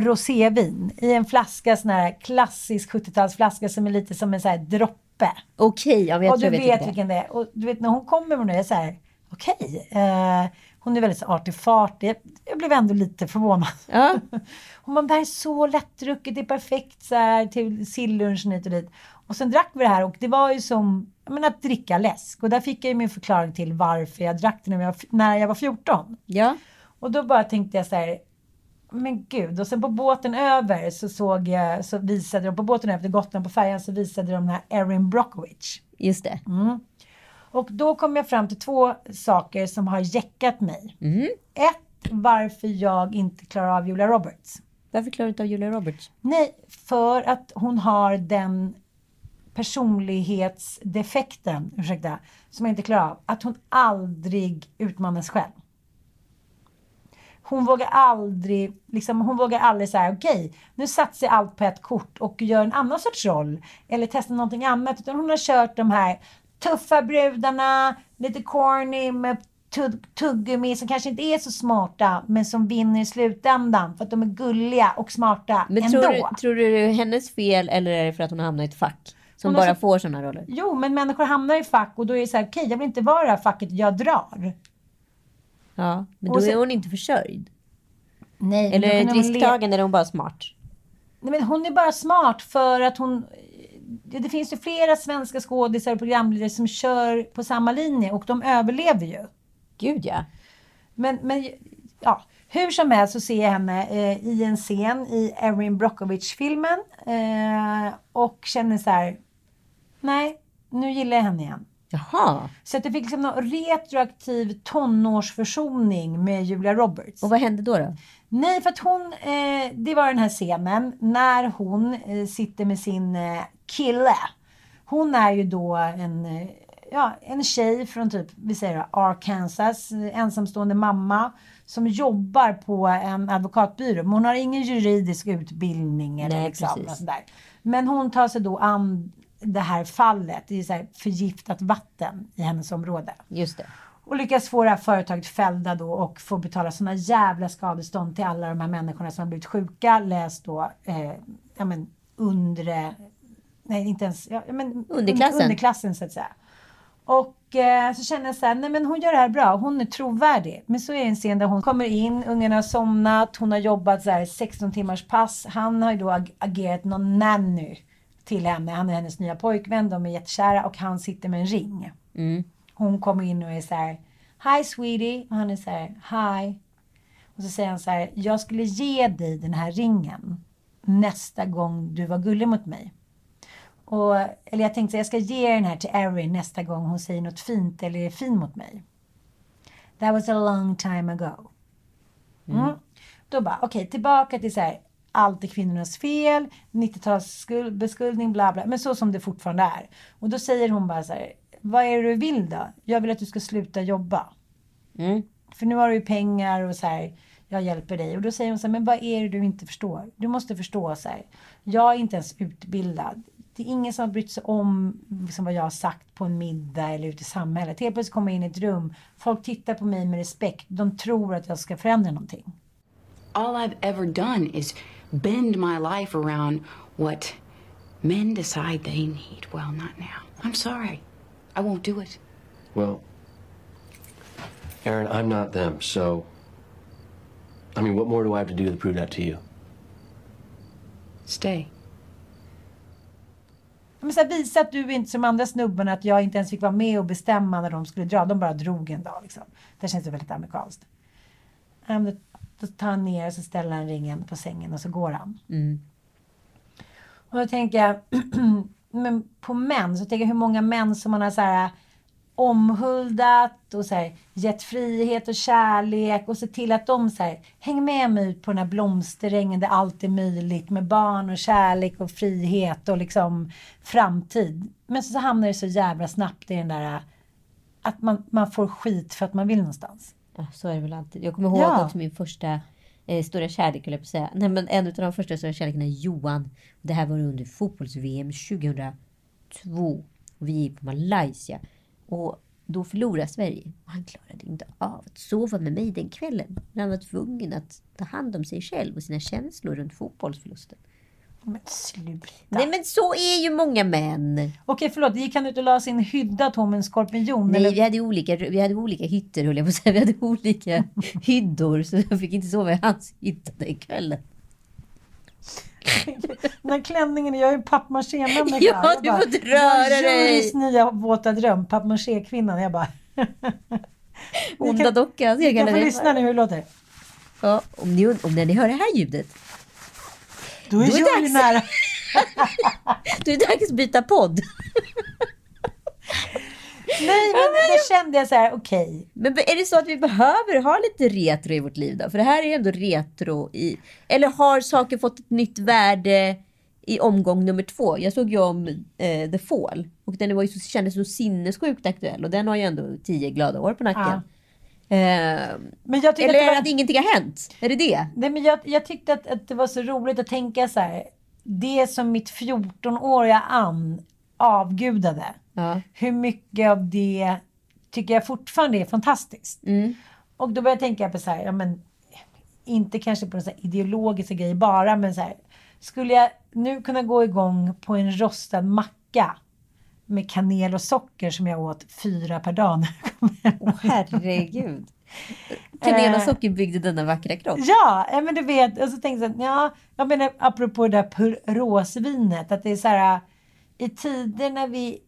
rosévin i en flaska, sån här klassisk 70-talsflaska som är lite som en sån här droppe. Okej, ja, men jag och du jag vet vet vilken det är. Och du vet när hon kommer med jag är så här, okej. eh, hon är väldigt artig-fartig. Jag, jag blev ändå lite förvånad. Ja. Hon bara, det här är så lättdrucket, det är perfekt så här, till sillunchen hit och dit. Och sen drack vi det här och det var ju som jag menar, att dricka läsk. Och där fick jag ju min förklaring till varför jag drack det när jag, när jag var 14. ja. Och då bara tänkte jag så här, men gud. Och sen på båten över så såg jag, så visade de, på båten över till Gotland på färjan så visade de den här Erin Brockovich. Just det. Och då kom jag fram till två saker som har jäckat mig. Mm. Ett, varför jag inte klarar av Julia Roberts. Varför klarar du inte av Julia Roberts? Nej, för att hon har den personlighetsdefekten, ursäkta, som jag inte klarar av. Att hon aldrig utmanar sig själv. Hon vågar aldrig, liksom, hon vågar aldrig säga okej, nu satsar jag allt på ett kort och gör en annan sorts roll. Eller testar någonting annat. Utan hon har kört de här tuffa brudarna, lite corny med tugg- tuggummi som kanske inte är så smarta men som vinner i slutändan för att de är gulliga och smarta Men ändå. tror du, tror du det är hennes fel eller är det för att hon har hamnat i ett fack? Som bara så- får sådana roller? Jo, men människor hamnar i fack och då är det så här, okej, jag vill inte vara i det här facket, jag drar. Ja, men då sen- är hon inte försörjd. Nej, Eller är le- risktagande eller hon bara smart? Nej, men hon är bara smart för att hon... Det, det finns ju flera svenska skådisar och programledare som kör på samma linje och de överlever ju. Gud ja. Men, men ja, hur som helst så ser jag henne eh, i en scen i Erin Brockovich-filmen eh, och känner så här, nej, nu gillar jag henne igen. Jaha. Så att det fick liksom någon retroaktiv tonårsförsoning med Julia Roberts. Och vad hände då? då? Nej, för att hon, eh, det var den här scenen när hon eh, sitter med sin eh, kille. Hon är ju då en, eh, ja, en tjej från typ, vi säger Arkansas, eh, ensamstående mamma som jobbar på en advokatbyrå. Men hon har ingen juridisk utbildning eller Nej, precis. och sådär. Men hon tar sig då an det här fallet. Det är så förgiftat vatten i hennes område. Just det. Och lyckas få det här företaget fällda då och få betala såna jävla skadestånd till alla de här människorna som har blivit sjuka. Läs då, eh, ja men undre, nej inte ens, ja, men Underklassen. underklassen så att säga. Och eh, så känner jag så här, nej men hon gör det här bra, hon är trovärdig. Men så är det en scen där hon kommer in, ungarna har somnat, hon har jobbat så här 16 timmars pass. Han har ju då ag- agerat någon nanny till henne, han är hennes nya pojkvän, de är jättekära och han sitter med en ring. Hon kommer in och är så här, Hi sweetie. Och han är så här, Hi. Och så säger han så här, jag skulle ge dig den här ringen nästa gång du var gullig mot mig. Och, eller jag tänkte så jag ska ge den här till Erin nästa gång hon säger något fint eller är fin mot mig. That was a long time ago. Mm. Då bara, okej, tillbaka till så här, allt är kvinnornas fel, 90-talsbeskuldning, bla bla. Men så som det fortfarande är. Och då säger hon bara så här, vad är det du vill då? Jag vill att du ska sluta jobba. Mm. För nu har du ju pengar och så här, jag hjälper dig. Och då säger hon så här, men vad är det du inte förstår? Du måste förstå så här, jag är inte ens utbildad. Det är ingen som har brytt sig om liksom, vad jag har sagt på en middag eller ute i samhället. Helt plötsligt kommer jag in i ett rum, folk tittar på mig med respekt. De tror att jag ska förändra någonting. all I've ever done is bend my life around what men decide they need. Well, not now. I'm sorry. I won't do it. Well, Aaron, I'm not them, so. I mean, what more do I have to do to prove that to you? Stay. Men så här, visa att du inte som andra snubbarna, att jag inte ens fick vara med och bestämma när de skulle dra. De bara drog en dag. Liksom. Det känns ju väldigt amerikanskt. Um, då, då tar han ner och så ställer han ringen på sängen och så går han. Och då tänker jag, men på män, så tänker jag hur många män som man har så här omhuldat och så här, gett frihet och kärlek och se till att de så här, häng med mig ut på den här blomsterängen där allt är möjligt med barn och kärlek och frihet och liksom framtid. Men så, så hamnar det så jävla snabbt i den där att man, man får skit för att man vill någonstans. Så är det väl alltid. Jag kommer ihåg Ja. också min första eh, stora kärlek, höll jag på att säga. Nej, men en av de första stora kärlekarna är Johan. Det här var under fotbolls-VM 2002. Och vi gick på Malaysia. Och Då förlorar Sverige. Och han klarade inte av att sova med mig den kvällen. När han var tvungen att ta hand om sig själv och sina känslor runt fotbollsförlusten. Men sluta. Nej men så är ju många män. Okej, förlåt. Gick han ut och la sin hydda Tom en skorpion? Nej, eller? vi hade olika, vi hade olika hytter höll jag på att säga. Vi hade olika hyddor. Så jag fick inte sova i hans hytta den kvällen. Den här klänningen, jag är ju pappmaché-människa. Ja, Jag du bara, får inte röra "Jag är dig." Jurys nya våta dröm, pappmaché-kvinnan. Jag bara... Onda kan- dockan. Ni Jag kan få lyssna nu hur det låter. Ja, om, ni, om när ni hör det här ljudet. Då är Då är dags. nära. Då är det dags att byta podd. Nej, men då kände jag så här, okej. Men är det så att vi behöver ha lite retro i vårt liv då? För det här är ju ändå retro i... Eller har saker fått ett nytt värde i omgång nummer två? Jag såg ju om eh, The Fall. Och den var ju så, kändes så sinnessjukt aktuell. Och den har ju ändå tio glada år på nacken. Eh, Men jag eller att var... att ingenting har hänt? Är det det? Nej, men jag, jag tyckte att, att det var så roligt att tänka så här. Det som mitt 14-åriga Ann avgudade. Ja. Hur mycket av det tycker jag fortfarande är fantastiskt. Mm. Och då började jag tänka på så här, ja men inte kanske på så ideologiska grejer bara, men så här. Skulle jag nu kunna gå igång på en rostad macka med kanel och socker som jag åt fyra per dag när jag kom hem. Herregud. Kanel och Eh. socker byggde denna vackra kropp. Ja, ja, men du vet. Och så tänkte jag, ja, jag menar apropå det där purrosvinet. Att det är så här, i tider när vi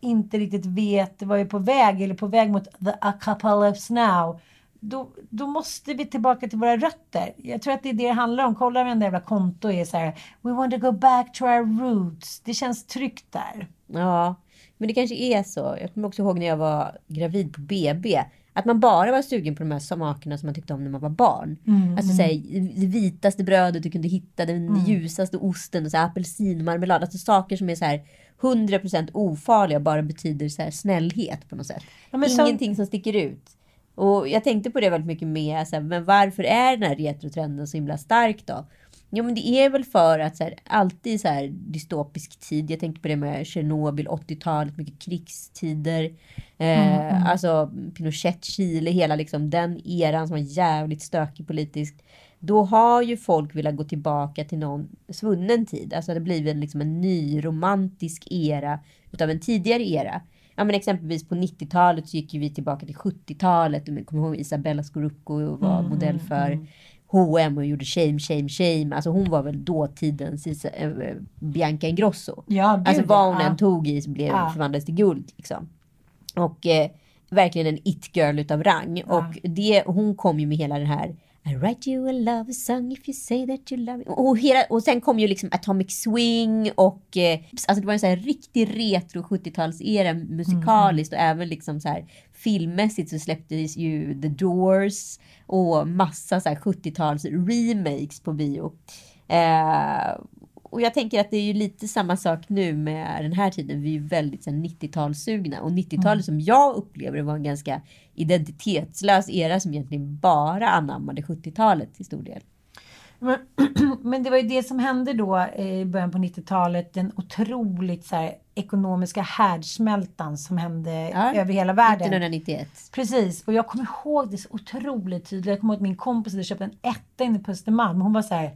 inte riktigt vet vad vi är på väg eller på väg mot the apocalypse now. Då, då måste vi tillbaka till våra rötter. Jag tror att det är det det handlar om. Kolla varenda jävla konto är så här. We want to go back to our roots. Det känns tryggt där. Ja, men det kanske är så. Jag kommer också ihåg när jag var gravid på BB. Att man bara var sugen på de här smakerna som man tyckte om när man var barn. alltså så här, det vitaste brödet du kunde hitta, den ljusaste osten, och så här, apelsinmarmelad. Alltså saker som är så här 100% ofarliga och bara betyder så här snällhet på något sätt. Ja, men som- Ingenting som sticker ut. Och jag tänkte på det väldigt mycket med, så här, men varför är den här retrotrenden så himla stark då? Jo men det är väl för att så här, alltid så här dystopisk tid. Jag tänker på det med Tjernobyl, 80-talet, mycket krigstider. Eh, Alltså Pinochet, Chile, hela liksom den eran som var jävligt stökig politiskt. Då har ju folk velat gå tillbaka till någon svunnen tid. Alltså det blir väl liksom en ny romantisk era utav en tidigare era. Ja men exempelvis på 90-talet så gick ju vi tillbaka till 70-talet. Jag kommer ihåg Isabella Scorupco var modell för H&M och gjorde shame, shame, shame. Alltså hon var väl dåtidens eh, Bianca Ingrosso. Ja, gud, alltså vad hon ja. än tog i så blev Ja. förvandlades till guld. Liksom. Och eh, verkligen en it-girl utav rang. Och det, hon kom ju med hela den här i write you a love song if you say that you love me. Och, hela, och sen kom ju liksom Atomic Swing och eh, alltså det var en så här riktig retro 70-talsera musikaliskt och även liksom så här filmmässigt så släpptes ju The Doors och massa så här 70-tals remakes på bio. Eh, och jag tänker att det är ju lite samma sak nu med den här tiden. Vi är väldigt så här, 90-talssugna. Och 90-talet som jag upplever var en ganska identitetslös era som egentligen bara anammade 70-talet till stor del. Men, men det var ju det som hände då eh, i början på 90-talet. Den otroligt så här, ekonomiska härdsmältan som hände Ja, över hela världen. 1991. Precis, och jag kommer ihåg det så otroligt tydligt. Jag kommer ihåg att min kompis hade köpt en etta inne på Östermalm. Hon var så här,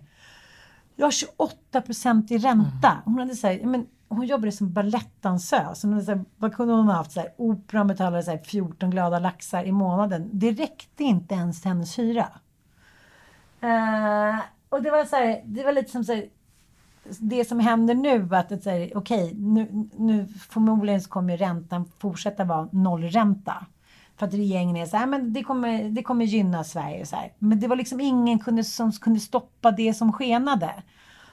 jag har 28 procent i ränta. Hon hade så här, men hon jobbade som balettdansös. Hon hade så här, vad kunde hon ha haft? Så här, operan betalade så här 14 glada laxar i månaden. Det räckte inte ens till hennes hyra. Eh, och det var så här, det var lite som så här, det som händer nu att okej, nu, nu förmodligen så kommer räntan fortsätta vara nollränta. För att regeringen är så här, men det kommer, det kommer gynna Sverige. Så här. Men det var liksom ingen kunde, som kunde stoppa det som skenade.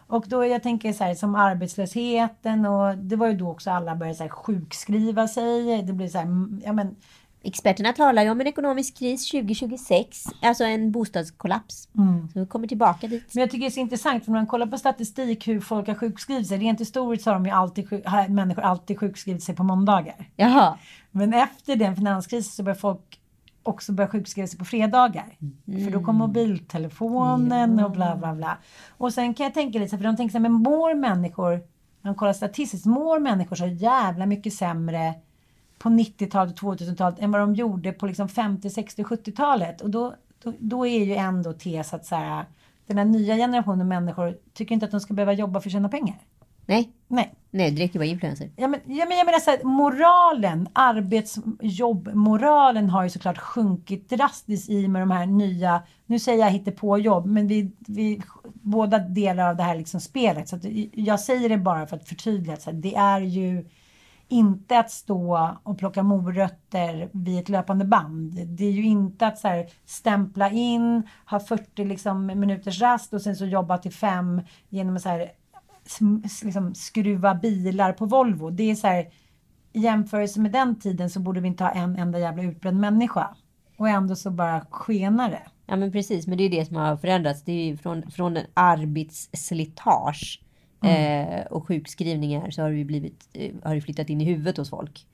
Och då jag tänker så här som arbetslösheten och det var ju då också alla började så här sjukskriva sig. Det blir så här, mm, ja men Experterna talar ju om en ekonomisk kris 2026, alltså en bostadskollaps. Så vi kommer tillbaka dit. Men jag tycker det är så intressant för när man kollar på statistik hur folk har sjukskrivit sig. Rent historiskt så har de ju alltid, har människor alltid sjukskrivit sig på måndagar. Jaha. Men efter den finanskrisen så börjar folk också börja sjukskriva sig på fredagar. För då kom mobiltelefonen och bla bla bla. Och sen kan jag tänka lite för de tänker så här, men mår människor, när man kollar statistiskt, mår människor så jävla mycket sämre på 90-talet och 2000-talet än vad de gjorde på liksom 50, 60, 70-talet. Och då, då, då är ju ändå tes att så här, den här nya generationen människor tycker inte att de ska behöva jobba för att tjäna pengar. Nej, Nej. nej det räcker vara influencer. Ja, men, ja, men jag menar så här, moralen, arbetsjobbmoralen har ju såklart sjunkit drastiskt i med de här nya, nu säger jag hittepåjobb, men vi, vi båda delar av det här liksom spelet. Så att, jag säger det bara för att förtydliga, så här, det är ju inte att stå och plocka morötter vid ett löpande band. Det är ju inte att så här, stämpla in, ha 40 liksom, minuters rast och sen så jobba till fem genom att så här, liksom, skruva bilar på Volvo. Det är så här, i jämförelse med den tiden så borde vi inte ha en enda jävla utbränd människa. Och ändå så bara skenar det. Ja men precis, men det är det som har förändrats. Det är ju från, från en arbetsslitage eh, och sjukskrivningar så har det blivit, eh, har det flyttat in i huvudet hos folk.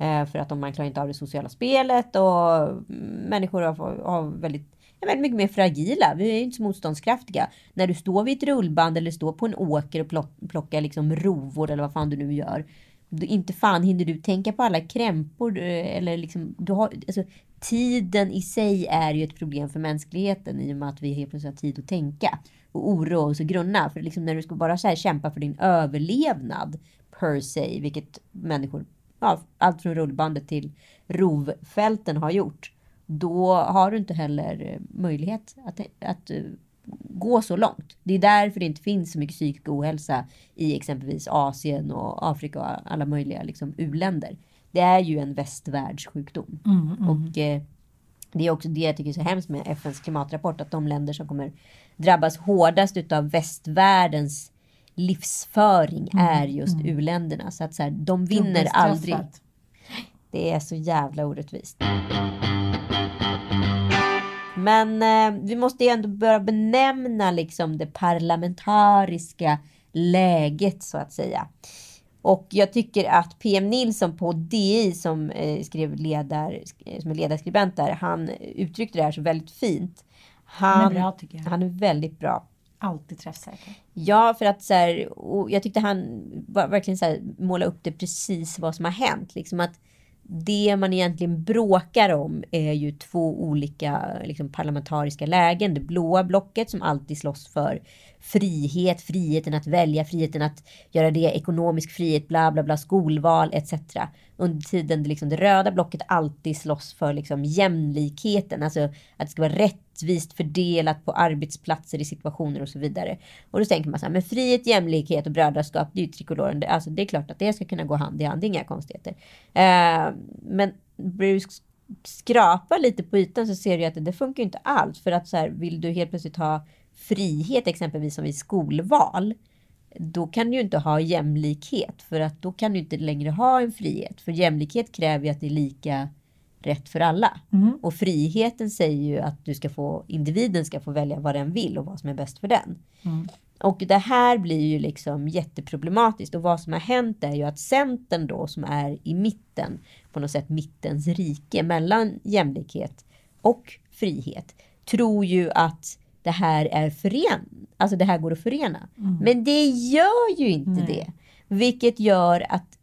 Eh, för att om man klarar inte av det sociala spelet och mm, människor har, har väldigt, är väldigt mycket mer fragila. Vi är inte så motståndskraftiga. När du står vid ett rullband eller står på en åker och plock, plockar liksom rovor eller vad fan du nu gör. Du, inte fan hinner du tänka på alla krämpor eh, eller liksom, du har, alltså, tiden i sig är ju ett problem för mänskligheten i och med att vi helt plötsligt har tid att tänka och oroa oss och grunna. För liksom när du ska bara så här kämpa för din överlevnad per se, vilket människor, ja, allt från rullbandet till rovfälten har gjort. Då har du inte heller eh, möjlighet att, att eh, gå så långt. Det är därför det inte finns så mycket psykisk ohälsa i exempelvis Asien och Afrika och alla möjliga liksom, u-länder. Det är ju en västvärldssjukdom. Och eh, det är också det jag tycker är så hemskt med FNs klimatrapport. Att de länder som kommer drabbas hårdast utav västvärldens livsföring är just u-länderna. Så att så här, de vinner aldrig. Det är så jävla orättvist. Men eh, vi måste ju ändå börja benämna liksom det parlamentariska läget så att säga. Och jag tycker att PM Nilsson på DI som eh, skrev ledar, som är ledarskribent där, han uttryckte det här så väldigt fint. Han, Han är bra, tycker jag. Han är väldigt bra. Alltid träffsäker. Ja, för att så här, jag tyckte han var, verkligen så här, måla upp det precis vad som har hänt. Liksom att det man egentligen bråkar om är ju två olika liksom, parlamentariska lägen. Det blåa blocket som alltid slåss för frihet, friheten att välja, friheten att göra det, ekonomisk frihet, bla bla bla, skolval etc. Under tiden det, liksom, det röda blocket alltid slåss för liksom, jämlikheten, alltså att det ska vara rättvist fördelat på arbetsplatser i situationer och så vidare. Och då tänker man så här, men frihet, jämlikhet och brödraskap, det är ju trikoloren. Det- Alltså det är klart att det ska kunna gå hand i hand, det är inga konstigheter. Eh, men Bruce skrapa lite på ytan så ser du att det, det funkar ju inte alls. För att så här, vill du helt plötsligt ha frihet exempelvis som i skolval. Då kan du ju inte ha jämlikhet för att då kan du inte längre ha en frihet. För jämlikhet kräver ju att det är lika rätt för alla. Och friheten säger ju att du ska få, individen ska få välja vad den vill och vad som är bäst för den. Och det här blir ju liksom jätteproblematiskt och vad som har hänt är ju att Centern då som är i mitten, på något sätt mittens rike mellan jämlikhet och frihet, tror ju att det här är fören, alltså det här går att förena. Men det gör ju inte det. Vilket gör att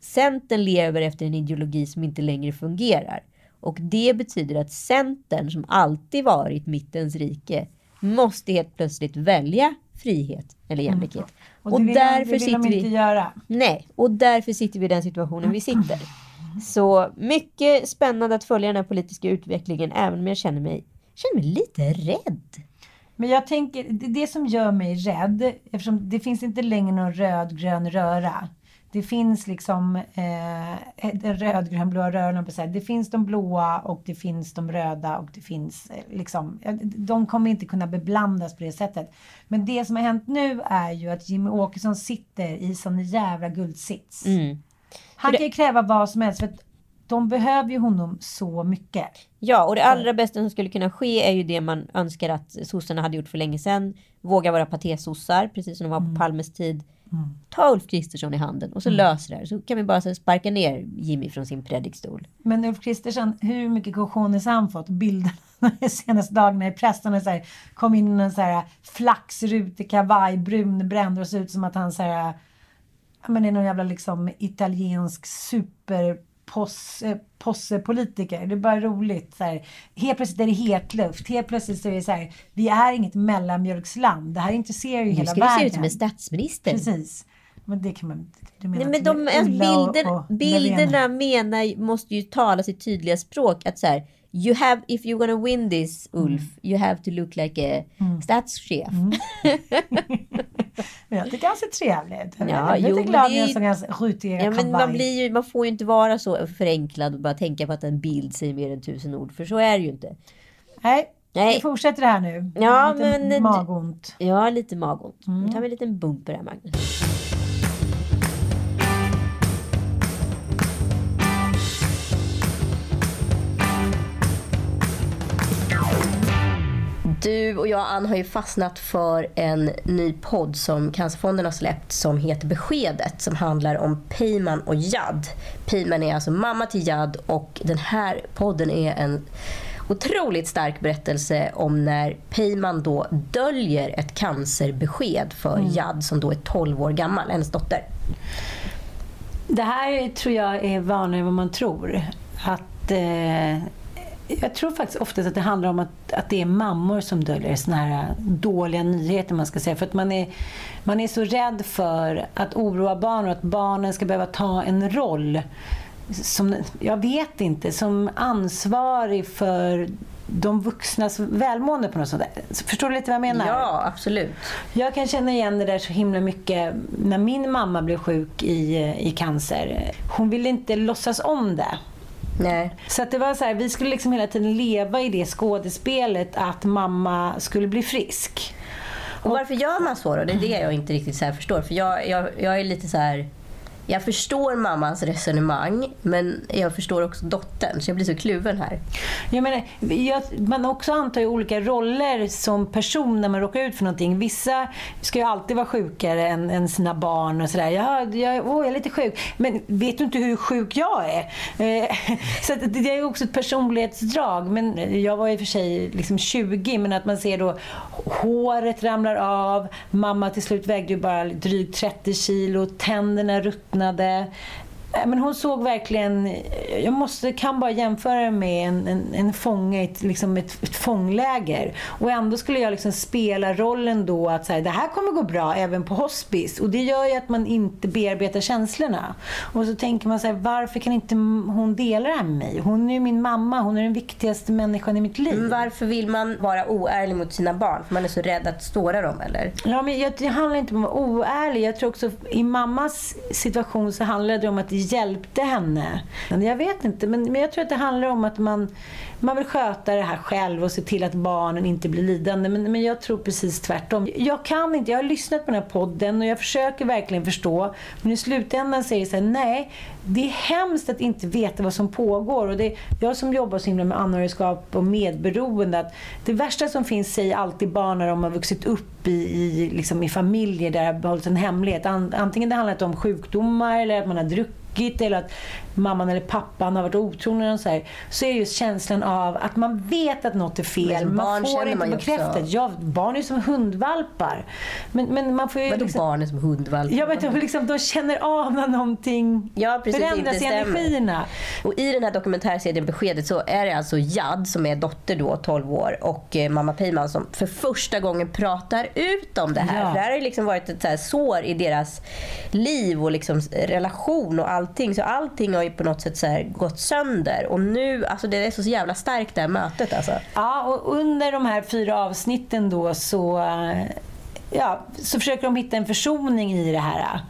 Centern lever efter en ideologi som inte längre fungerar. Och det betyder att Centern, som alltid varit mittens rike, måste helt plötsligt välja frihet eller jämlikhet. Och, det vill, de, de inte göra. Nej, och därför sitter vi i den situationen vi sitter. Så mycket spännande att följa den här politiska utvecklingen, även om jag känner mig, känner mig lite rädd. Men jag tänker, det, som gör mig rädd, eftersom det finns inte längre någon rödgrön röra. Det finns liksom eh, den rödgrönblåa röran, det finns de blåa och det finns de röda och det finns eh, liksom, de kommer inte kunna beblandas på det sättet. Men det som har hänt nu är ju att Jimmy Åkesson sitter i sån jävla guldsits. Han kan ju kräva vad som helst för att de behöver ju honom så mycket. Ja, och det allra bästa som skulle kunna ske är ju det man önskar att sossarna hade gjort för länge sedan. Våga vara patésossar, precis som de var på Palmes tid. Ta Ulf Kristersson i handen och så löser det här. Så kan vi bara så sparka ner Jimmy från sin predikstol. Men Ulf Kristersson, hur mycket cojones har han fått? Bilderna de senaste dagarna i pressen så här, kom in i en så här flaxrutig kavaj, brunbränd och ser ut som att han så här, ja men är någon jävla liksom italiensk super posse, possepolitiker. Det är bara roligt. Så här. Helt plötsligt är det hetluft. Helt plötsligt så är det så här, vi är inget mellanmjölksland. Det här intresserar ju Nu hela ska världen. du se ut som en statsminister. Precis. Men det kan man. Du menar Nej, men de, alltså, Ulla och- bilder, och bilderna menar, måste ju tala sitt tydliga språk. Att så här, you have, if you're gonna win this Ulf, you have to look like a Mm. statschef. Men jag tycker han ser trevlig ut. Jag Ja, är lite jo, glad det i är en ju- sån här skjutiga Ja, men man, blir ju, man får ju inte vara så förenklad och bara tänka på att en bild säger mer än tusen ord. För så är det ju inte. Nej, Nej. vi fortsätter det här nu. Ja, Lite men- magont. Jag har lite magont. Mm. Nu tar vi en liten bumper här Magnus. Du och jag Ann har ju fastnat för en ny podd som Cancerfonden har släppt som heter Beskedet som handlar om Peyman och Jad. Peyman är alltså mamma till Jad och den här podden är en otroligt stark berättelse om när Peyman då döljer ett cancerbesked för Jad som då är 12 år gammal, hennes dotter. Det här tror jag är vanligare än vad man tror. Att, eh, jag tror faktiskt oftast att det handlar om att, att det är mammor som döljer såna här dåliga nyheter. man ska säga. För att man är, man är så rädd för att oroa barn och att barnen ska behöva ta en roll som, jag vet inte, som ansvarig för de vuxnas välmående på något sånt där. Förstår du lite vad jag menar? Ja, absolut. Jag kan känna igen det där så himla mycket när min mamma blev sjuk i, i cancer. Hon ville inte låtsas om det. Nej. Så att det var så här, vi skulle liksom hela tiden leva i det skådespelet att mamma skulle bli frisk. Och varför gör man så då? Det är det jag inte riktigt så förstår. För jag, jag, jag är lite så här... Jag förstår mammans resonemang, men jag förstår också dottern. Så jag blir så kluven här. Jag menar, jag, man också antar ju olika roller som person när man råkar ut för någonting. Vissa ska ju alltid vara sjukare än, än sina barn och sådär. Jag, jag, åh, jag är lite sjuk. Men vet du inte hur sjuk jag är? Eh, så att det är ju också ett personlighetsdrag. Men jag var i och för sig liksom 20, men att man ser då håret ramlar av, mamma till slut vägde ju bara drygt 30 kilo, tänderna ruttnade. Nej, Men hon såg verkligen, jag måste, kan bara jämföra med en, en, en fånge ett, liksom ett, ett fångläger. Och ändå skulle jag liksom spela rollen då att så här, det här kommer gå bra även på hospice. Och det gör ju att man inte bearbetar känslorna. Och så tänker man så här, varför kan inte hon dela det här med mig? Hon är ju min mamma, hon är den viktigaste människan i mitt liv. Men varför vill man vara oärlig mot sina barn? För man är så rädd att såra dem, eller? Ja, men jag, det handlar inte om att vara oärlig. Jag tror också i mammas situation så handlar det om att hjälpte henne. Jag vet inte, men, men jag tror att det handlar om att man, man vill sköta det här själv och se till att barnen inte blir lidande. Men, men jag tror precis tvärtom. Jag kan inte, jag har lyssnat på den här podden och jag försöker verkligen förstå. Men i slutändan säger det så här, nej, det är hemskt att inte veta vad som pågår. Och det, jag som jobbar så himla med anhörigskap och medberoende, att det värsta som finns säger alltid barn när de har vuxit upp i, i, liksom i familjer där det har behållits en hemlighet. An, antingen det handlar om sjukdomar eller att man har druckit eller att mamman eller pappan har varit otrogen och så, här, så är just känslan av att man vet att något är fel. som Man får inte man bekräftat. Ja, barn är som hundvalpar. Men, men man får ju Vadå liksom, barn är som hundvalpar? Ja, men de, liksom, de känner av när någonting Ja, precis, förändras i energierna. Och i den här dokumentärserien Beskedet så är det alltså Jad som är dotter då, 12 år, och eh, mamma Peyman som för första gången pratar ut om det här. Ja. För det här har ju liksom varit ett så här sår i deras liv och liksom relation och allting. Så allting har ju på något sätt så här gått sönder. Och nu, alltså det är så jävla starkt det här mötet alltså. Ja, och under de här fyra avsnitten då så, ja, så försöker de hitta en försoning i det här.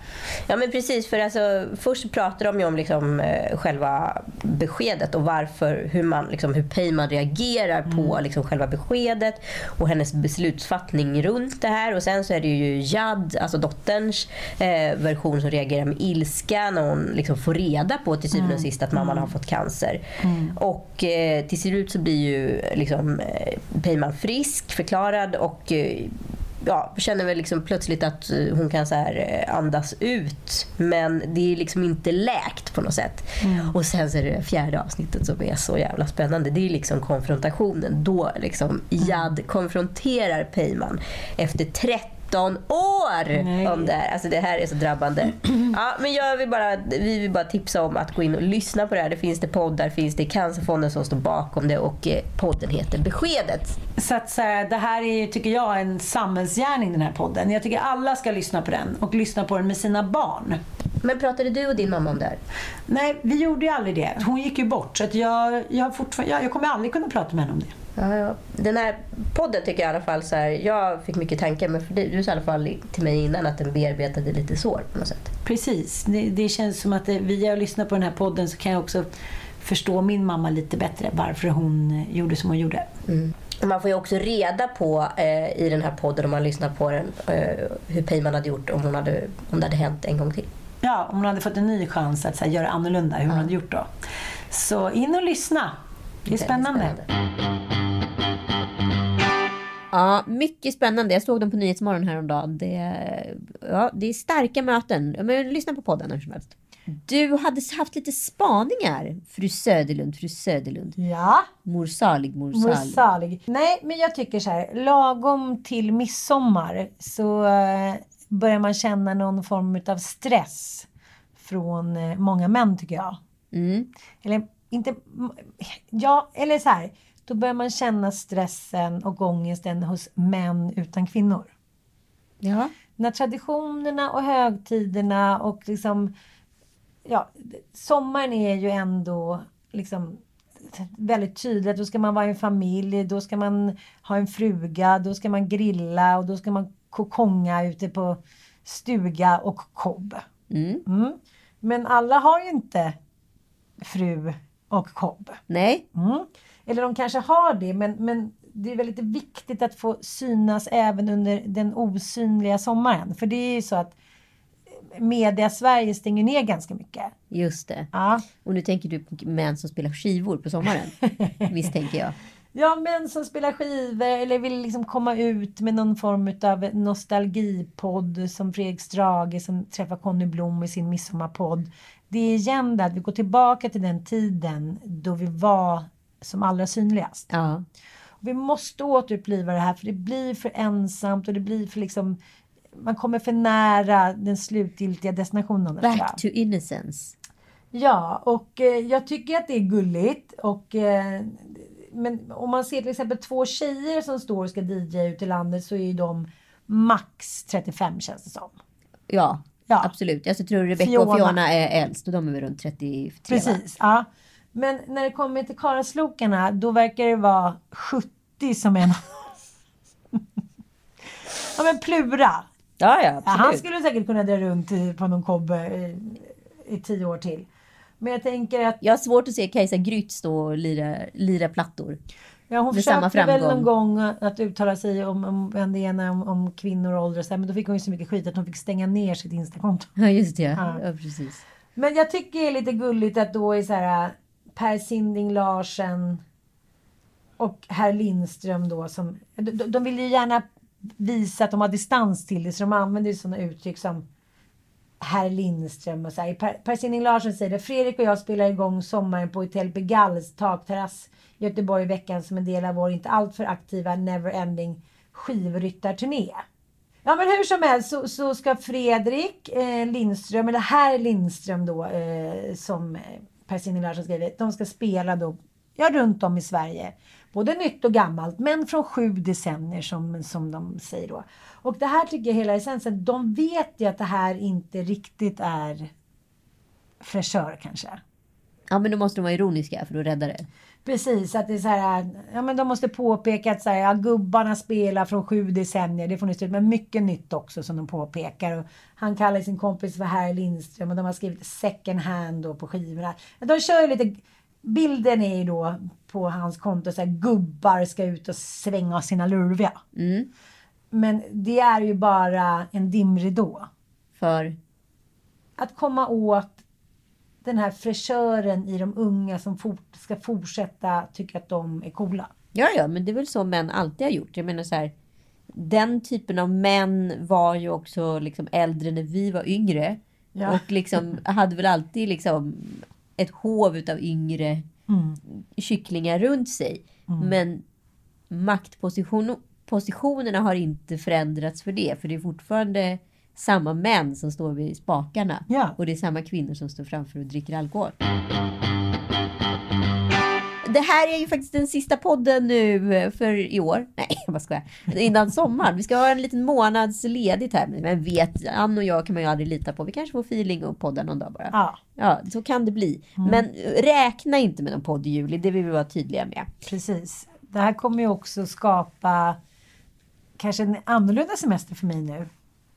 Ja men precis, för alltså, först pratar de ju om liksom, eh, själva beskedet och varför, hur, man, liksom, hur Peyman reagerar på liksom, själva beskedet och hennes beslutsfattning runt det här. Och sen så är det ju Jad, alltså dotterns eh, version som reagerar med ilska när hon liksom, får reda på till syvende och sist att mamman har fått cancer. Och eh, till slut så blir ju liksom, eh, Peyman frisk, förklarad och eh, ja, känner väl liksom plötsligt att eh, hon kan så här eh, andas ut. Men det är liksom inte läkt på något sätt. Och sen så är det det fjärde avsnittet som är så jävla spännande. Det är liksom konfrontationen. Då liksom Jad konfronterar Peyman efter 30 år Nej. om det här. Alltså det här är så drabbande. Ja, men jag vill bara, vi vill bara tipsa om att gå in och lyssna på det här. Det finns det poddar, finns det Cancerfonden som står bakom det och eh, podden heter Beskedet. Så att så det här är, tycker jag, en samhällsgärning den här podden. Jag tycker alla ska lyssna på den och lyssna på den med sina barn. Men pratade du och din mamma om det här? Nej, vi gjorde ju aldrig det. Hon gick ju bort. Så att jag, jag, har fortfarande, jag, jag kommer aldrig kunna prata med henne om det. Ja, ja. Den här podden tycker jag i alla fall så här, jag fick mycket tankar men för dig, du sa i alla fall till mig innan att den bearbetade lite sår på något sätt. Precis. Det, det känns som att det, via att lyssna på den här podden så kan jag också förstå min mamma lite bättre. Varför hon eh, gjorde som hon gjorde. Och Man får ju också reda på eh, i den här podden om man lyssnar på den eh, hur Peyman hade gjort om, hon hade, om det hade hänt en gång till. Ja, om hon hade fått en ny chans att här, göra annorlunda, hur hon hade gjort då. Så in och lyssna. Det är spännande. Ja, mycket spännande. Jag såg dem på Nyhetsmorgon häromdagen. Det, ja, det är starka möten. Men lyssna på podden hur som helst. Du hade haft lite spaningar, fru Söderlund, fru Söderlund. Ja. Mor salig, mor Mor salig. salig. Nej, men jag tycker så här. Lagom till midsommar så eh, börjar man känna någon form av stress från eh, många män tycker jag. Mm. Eller inte... Ja, eller så här. Då börjar man känna stressen och ångesten hos män utan kvinnor. Ja. När traditionerna och högtiderna och liksom... Ja, sommaren är ju ändå liksom väldigt tydligt. Då ska man vara i en familj, då ska man ha en fruga, då ska man grilla och då ska man kokonga ute på stuga och kobb. Mm. Mm. Men alla har ju inte fru och kobb. Nej. Mm. Eller de kanske har det, men, men det är väldigt viktigt att få synas även under den osynliga sommaren. För det är ju så att media Sverige stänger ner ganska mycket. Just det. Ja. Och nu tänker du på män som spelar skivor på sommaren. misstänker jag. Ja, män som spelar skivor eller vill liksom komma ut med någon form av nostalgipodd som Fredrik Strage som träffar Conny Blom i sin midsommarpodd. Det är igen det att vi går tillbaka till den tiden då vi var som allra synligast. Ja. Och vi måste återuppliva det här för det blir för ensamt och det blir för liksom man kommer för nära den slutgiltiga destinationen. Back to innocence. Ja, och eh, jag tycker att det är gulligt. Och, eh, men om man ser till exempel två tjejer som står och ska DJa ut i landet så är ju de max 35 känns det som. Ja, Ja. absolut. Jag tror Rebecca Fiona. och Fiona är äldst och de är väl runt 33 va? Precis, ja. Men när det kommer till Karaslokarna då verkar det vara 70 som är... ja men Plura. Ja, ja, absolut. han skulle säkert kunna dra runt på någon kobbe i, i tio år till. Men jag tänker att Jag har svårt att se Kajsa Grytt stå och lira, lira plattor. Ja, hon med samma försökte väl någon gång att uttala sig om, om vem det ena om, om kvinnor och ålder och så men då fick hon ju så mycket skit att hon fick stänga ner sitt Instakonto. Ja, just det. Ja, Ja. ja precis. Men jag tycker det är lite gulligt att då är så här Per Sinding Larsen och herr Lindström då som... De, de- ville vill ju gärna visa att de har distans till det så de använder ju sådana uttryck som herr Lindström och så här. Per, per Sinding Larsen säger det. Fredrik och jag spelar igång sommaren på Hotel Begalls takterrass i Göteborg i veckan som en del av vår inte alltför aktiva Neverending skivryttarturné. Ja men hur som helst så, så ska Fredrik eh, Lindström, eller herr Lindström då, eh, som eh, Per Sinding Larsson skriver, de ska spela då, ja runt om i Sverige. Både nytt och gammalt, men från sju decennier som, som de säger då. Och det här tycker jag hela essensen, de vet ju att det här inte riktigt är fräschör kanske. Ja, men då måste de vara ironiska för att rädda det. Precis, att det är så här, ja men de måste påpeka att så här, ja, gubbarna spelar från sju decennier, det får ni stå ut med. Mycket nytt också som de påpekar. Och han kallar sin kompis för herr Lindström och de har skrivit second hand då på skivorna. De kör ju lite, bilden är ju då på hans konto så här, gubbar ska ut och svänga sina lurviga. Mm. Men det är ju bara en dimridå. För Att komma åt den här fräschören i de unga som fort, ska fortsätta tycka att de är coola. Ja, ja, men det är väl så män alltid har gjort. Jag menar så här, den typen av män var ju också liksom äldre när vi var yngre. Ja. Och liksom hade väl alltid liksom ett hov utav yngre Mm. kycklingar runt sig. Men maktposition, positionerna har inte förändrats för det. För det är fortfarande samma män som står vid spakarna. Ja. Och det är samma kvinnor som står framför och dricker alkohol. Det här är ju faktiskt den sista podden nu för i år. Nej, jag bara skojar. Innan sommaren. Vi ska ha en liten månads ledigt här. Men vet, Ann och jag kan man ju aldrig lita på. Vi kanske får feeling och podda någon dag bara. Ja, Ja, så kan det bli. Men räkna inte med någon podd i juli. Det vill vi vara tydliga med. precis. Det här kommer ju också skapa kanske en annorlunda semester för mig nu.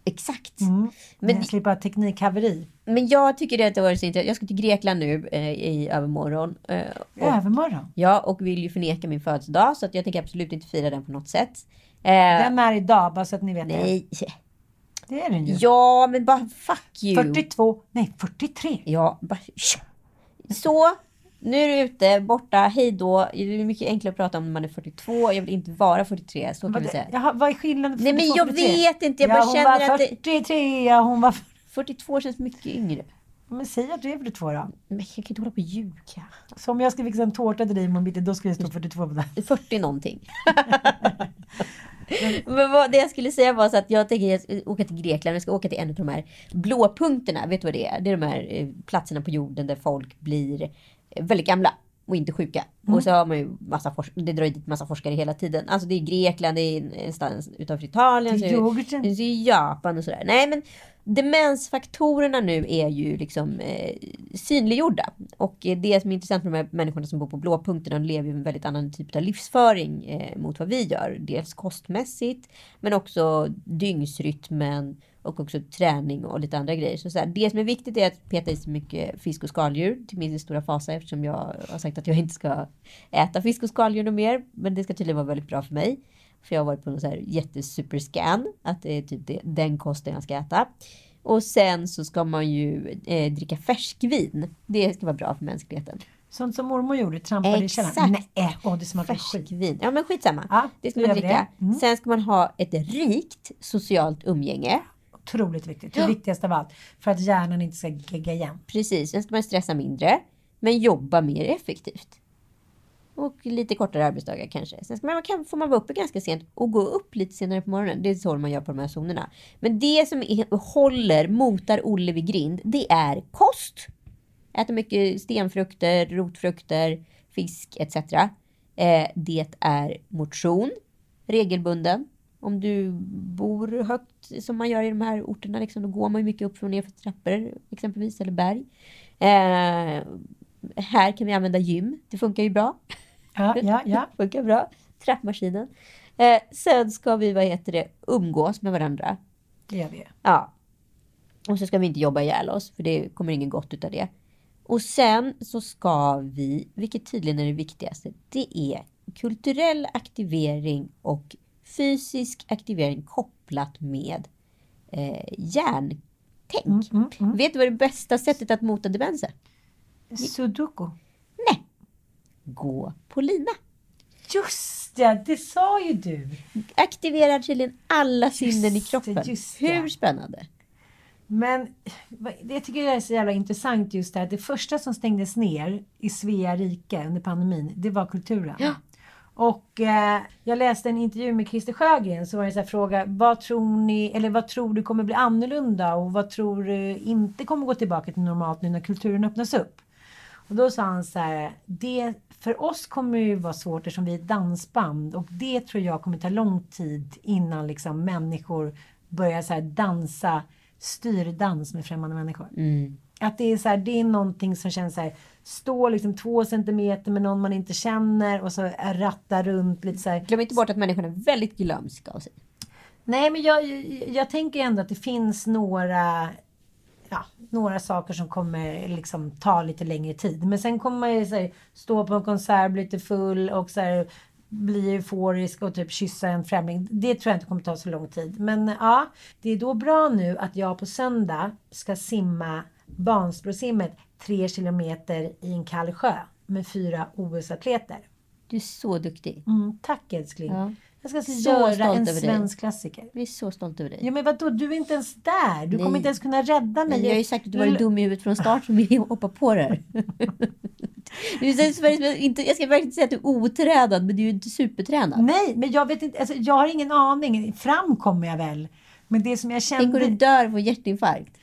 Exakt. Mm. Men Men- jag slipper ha teknikhaveri. Men jag tycker det har varit så intressant. Jag ska till Grekland nu eh, i övermorgon. Eh, och, Övermorgon. ja, och vill ju förneka min födelsedag. Så att jag tänker absolut inte fira den på något sätt. Eh, Den är idag, bara så att ni vet det. nej. Det är den ju. Ja, men bara fuck you. 42, nej 43. Ja, bara... Så, nu är du ute, borta, hej då. Det är mycket enklare att prata om när man är 42. Jag vill inte vara 43, så kan vi säga. jaha, vad är skillnaden? Nej, men 42 jag 43? vet inte, jag bara ja, hon känner var att det- 43, ja, hon var... 42 känns mycket yngre. Men säg att du är 42 då. Men jag kan inte hålla på och ljuga. Så om jag ska fixa en tårta till dig imorgon bitti, då ska det stå 42 på den. 40 någonting. Men vad, det jag skulle säga var så att jag tänker jag ska åka till Grekland. Jag ska åka till en av de här blåpunkterna. Vet du vad det är? Det är de här eh, platserna på jorden där folk blir väldigt gamla och inte sjuka. Och så har man ju massa forskare. Det drar ju dit massa forskare hela tiden. Alltså det är Grekland, det är någonstans utanför Italien. Det är yoghurten. det är Japan och sådär. Nej men demensfaktorerna nu är ju liksom eh, synliggjorda. Och eh, det som är intressant med de här människorna som bor på blåpunkterna, de lever ju en väldigt annan typ av livsföring eh, mot vad vi gör. Dels kostmässigt, men också dygnsrytmen och också träning och lite andra grejer. Så, så här, det som är viktigt är att peta i sig mycket fisk och skaldjur till min stora fasa eftersom jag har sagt att jag inte ska äta fisk och skaldjur något mer. Men det ska tydligen vara väldigt bra för mig. För jag har varit på någon så här jättesuperscan. Att det är typ det, den kosten jag ska äta. Och sen så ska man ju eh, dricka färskvin. Det ska vara bra för mänskligheten. Sånt som mormor gjorde, trampade i Exakt. källaren. Nej, åh det smakar skit. Ja men skitsamma. Ja, det ska man dricka. det. Mm. Sen ska man ha ett rikt socialt umgänge. Otroligt viktigt. Det viktigaste av allt. För att hjärnan inte ska gegga igen. Precis, sen ska man stressa mindre. Men jobba mer effektivt. Och lite kortare arbetsdagar kanske. Sen ska man, kan, får man vara uppe ganska sent och gå upp lite senare på morgonen. Det är så man gör på de här zonerna. Men det som är, håller, motar Olle vid grind, det är kost. Äta mycket stenfrukter, rotfrukter, fisk etc. Eh, det är motion, regelbunden. Om du bor högt som man gör i de här orterna, liksom, då går man ju mycket upp och ner för trappor exempelvis, eller berg. Eh, här kan vi använda gym, det funkar ju bra. Ja, ja, ja. funkar bra. Trappmaskinen. Eh, sen ska vi, vad heter det, umgås med varandra. Det gör vi. Ja. Och så ska vi inte jobba ihjäl oss, för det kommer ingen gott utav det. Och sen så ska vi, vilket tydligen är det viktigaste, det är kulturell aktivering och fysisk aktivering kopplat med eh, hjärntänk. Vet du vad det bästa sättet att mota demens är? Sudoku. Nej! Gå på lina. Just det, det sa ju du. Aktiverar tydligen alla sinnen i kroppen. det. Hur spännande? Men jag tycker det är så jävla intressant just det här. Det första som stängdes ner i Svea rike under pandemin, det var kulturen. Och eh, jag läste en intervju med Christer Sjögren så var det en här fråga, vad tror ni, eller vad tror du kommer bli annorlunda och vad tror du inte kommer gå tillbaka till normalt nu när kulturen öppnas upp? Och då sa han så här, det för oss kommer det ju vara svårt eftersom vi är ett dansband och det tror jag kommer ta lång tid innan liksom människor börjar så här dansa styrdans med främmande människor. Mm. Att det är så här, det är någonting som känns så här, stå liksom två centimeter med någon man inte känner och så ratta runt lite så här. Glöm inte bort att människan är väldigt glömska av sig. Nej, men jag, jag, jag tänker ändå att det finns några, ja, några saker som kommer liksom ta lite längre tid. Men sen kommer man ju så här, stå på en konsert, bli lite full och så här, bli euforisk och typ kyssa en främling. Det tror jag inte kommer ta så lång tid. Men ja, det är då bra nu att jag på söndag ska simma Vansbrosimmet tre kilometer i en kall sjö med fyra OS-atleter. Du är så duktig. Mm, tack älskling. Ja. Jag ska alltså Så göra en över dig. svensk klassiker. Vi är så stolta över dig. Ja men vadå, du är inte ens där. Du Nej. kommer inte ens kunna rädda mig. Men jag har ju sagt att du var dum i huvudet från start som vill hoppa på det här. Inte, jag ska verkligen inte säga att du är otränad, men du är ju inte supertränad. Nej, men jag vet inte. Alltså, jag har ingen aning. Fram kommer jag väl. Men det som jag Tänk om kände... du dör på hjärtinfarkt.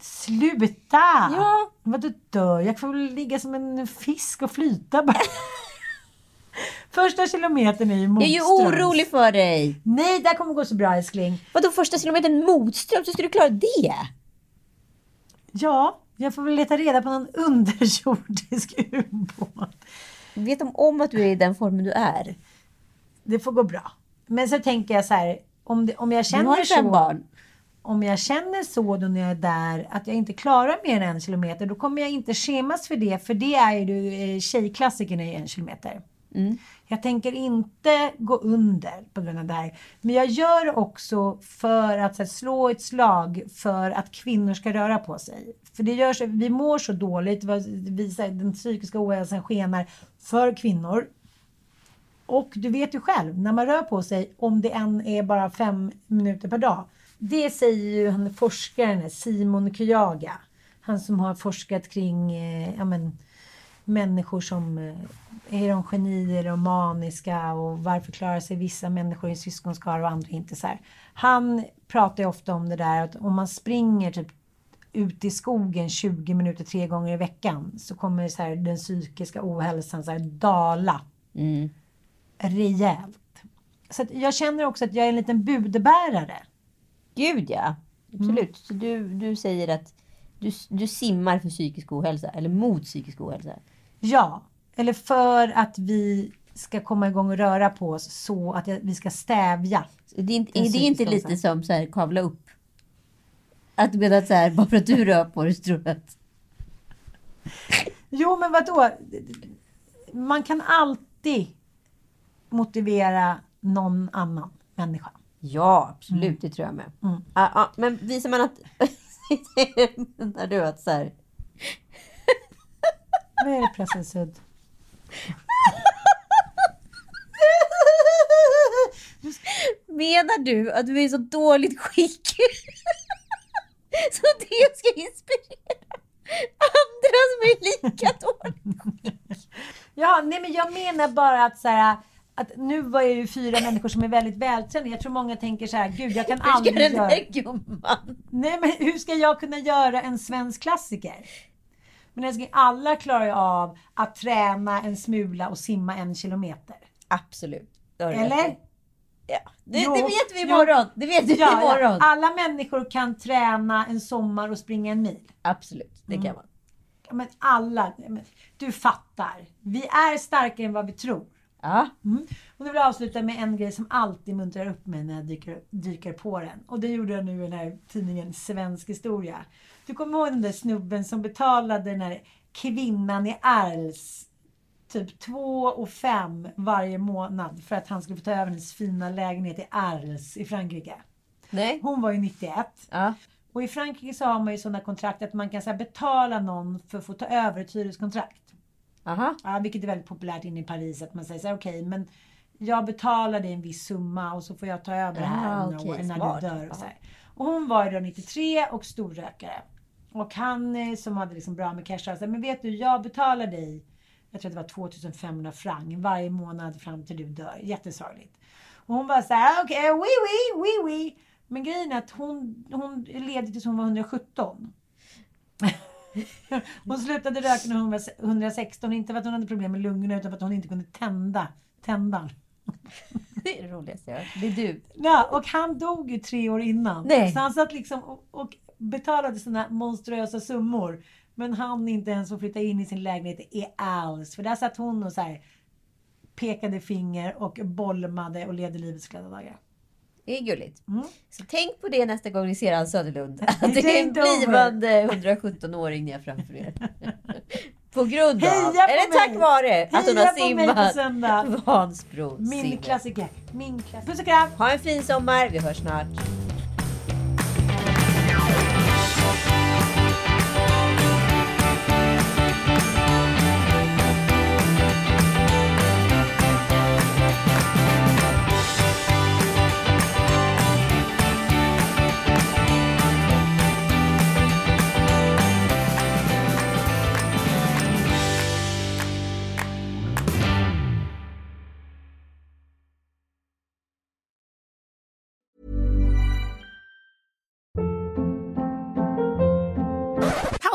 Sluta! Ja. Vadå dör? Jag får väl ligga som en fisk och flyta bara. Första kilometern är ju Jag är motströms. ju orolig för dig. Nej, det här kommer gå så bra älskling. Vadå första kilometern motströms? Hur ska du klara det? Ja, jag får väl leta reda på någon underjordisk ubåt. Vet de om att du är i den formen du är? Det får gå bra. Men så tänker jag så här, om, det, om jag Du känner har ju fem så. barn. Om jag känner så då när jag är där att jag inte klarar mer än en kilometer, då kommer jag inte skämmas för det. För det är ju eh, tjejklassikern i en kilometer. Jag tänker inte gå under på grund av det här. Men jag gör också för att här, slå ett slag för att kvinnor ska röra på sig. För det gör så, vi mår så dåligt, vi, här, den psykiska ohälsan skenar för kvinnor. Och du vet ju själv, när man rör på sig, om det än är bara fem minuter per dag. Det säger ju han forskaren Simon Kyaga. Han som har forskat kring eh, ja, men, människor som eh, är de genier och maniska och varför klarar sig vissa människor i en syskonskara och andra inte så här. Han pratar ju ofta om det där att om man springer typ ut i skogen 20 minuter tre gånger i veckan så kommer så här, den psykiska ohälsan så här, dala rejält. Så jag känner också att jag är en liten budbärare. Gud ja. Absolut. Så du, du säger att du, du simmar för psykisk ohälsa, eller mot psykisk ohälsa. Ja, eller för att vi ska komma igång och röra på oss så att vi ska stävja. Så Det är, inte, är det inte lite som så här, kavla upp? Att du menar att så här, bara för att du rör på dig så tror du att... Jo, men vadå? Man kan alltid motivera någon annan människa. Ja, absolut. Det tror jag med. Mm. Ja, ja, men visar man att... menar du att så här... Vad är det pressasudd? Menar du att du är så dåligt skick? så det ska inspirera andra som är lika dåligt Ja, nej men jag menar bara att så här, att nu var jag ju fyra människor som är väldigt vältränade. Jag tror många tänker så här, gud jag kan Hur ska aldrig den göra... där gumman... Nej men hur ska jag kunna göra en svensk klassiker? Men älskling, alla klarar ju av att träna en smula och simma en kilometer. Absolut. Eller? Ja. Det, Jo, det vet vi jo. imorgon. Det vet vi Ja, imorgon. alla människor kan träna en sommar och springa en mil. Absolut, det Mm. kan man. Ja, Men alla, du fattar. Vi är starkare än vad vi tror. Ja. Mm. Och nu vill jag avsluta med en grej som alltid muntrar upp mig när jag dyker, dyker på den. Och det gjorde jag nu i den här tidningen Svensk historia. Du kommer ihåg den där snubben som betalade den här kvinnan i Arles typ 2 och 5 varje månad för att han skulle få ta över hennes fina lägenhet i Arles i Frankrike. Nej. Hon var ju 91. Ja. Och i Frankrike så har man ju sådana kontrakt att man kan så betala någon för att få ta över ett hyreskontrakt. Aha. Ja, vilket är väldigt populärt inne i Paris. Att man säger så här, okej, men jag betalar dig en viss summa och så får jag ta över det här om några år när du dör. Och, så här. och hon var ju då 93 och storrökare. Och han eh, som hade liksom bra med cash sa men vet du, jag betalar dig, jag tror att det var 2500 franc varje månad fram till du dör. Jättesorgligt. Och hon var så här, okej, oui, oui, oui, oui. Men grejen är att hon, hon levde tills hon var 117. Hon slutade röka när hon var 116, inte för att hon hade problem med lungorna utan för att hon inte kunde tända tändan. Det är det roligaste jag. Det är du. Ja, och han dog ju tre år innan. Nej. Så han satt liksom och, och betalade såna monstruösa summor. Men han inte ens får flytta in i sin lägenhet i alls. För där satt hon och så här pekade finger och bolmade och levde livets glada dagar. Det är gulligt. Mm. Så tänk på det nästa gång ni ser Ann Söderlund. Att det är en blivande 117-åring ni har framför er. På grund av, Heja på eller tack vare, att hon har simmat! Vansbro. Min klassiker. Min klassiker. Puss och kram! Ha en fin sommar, vi hörs snart.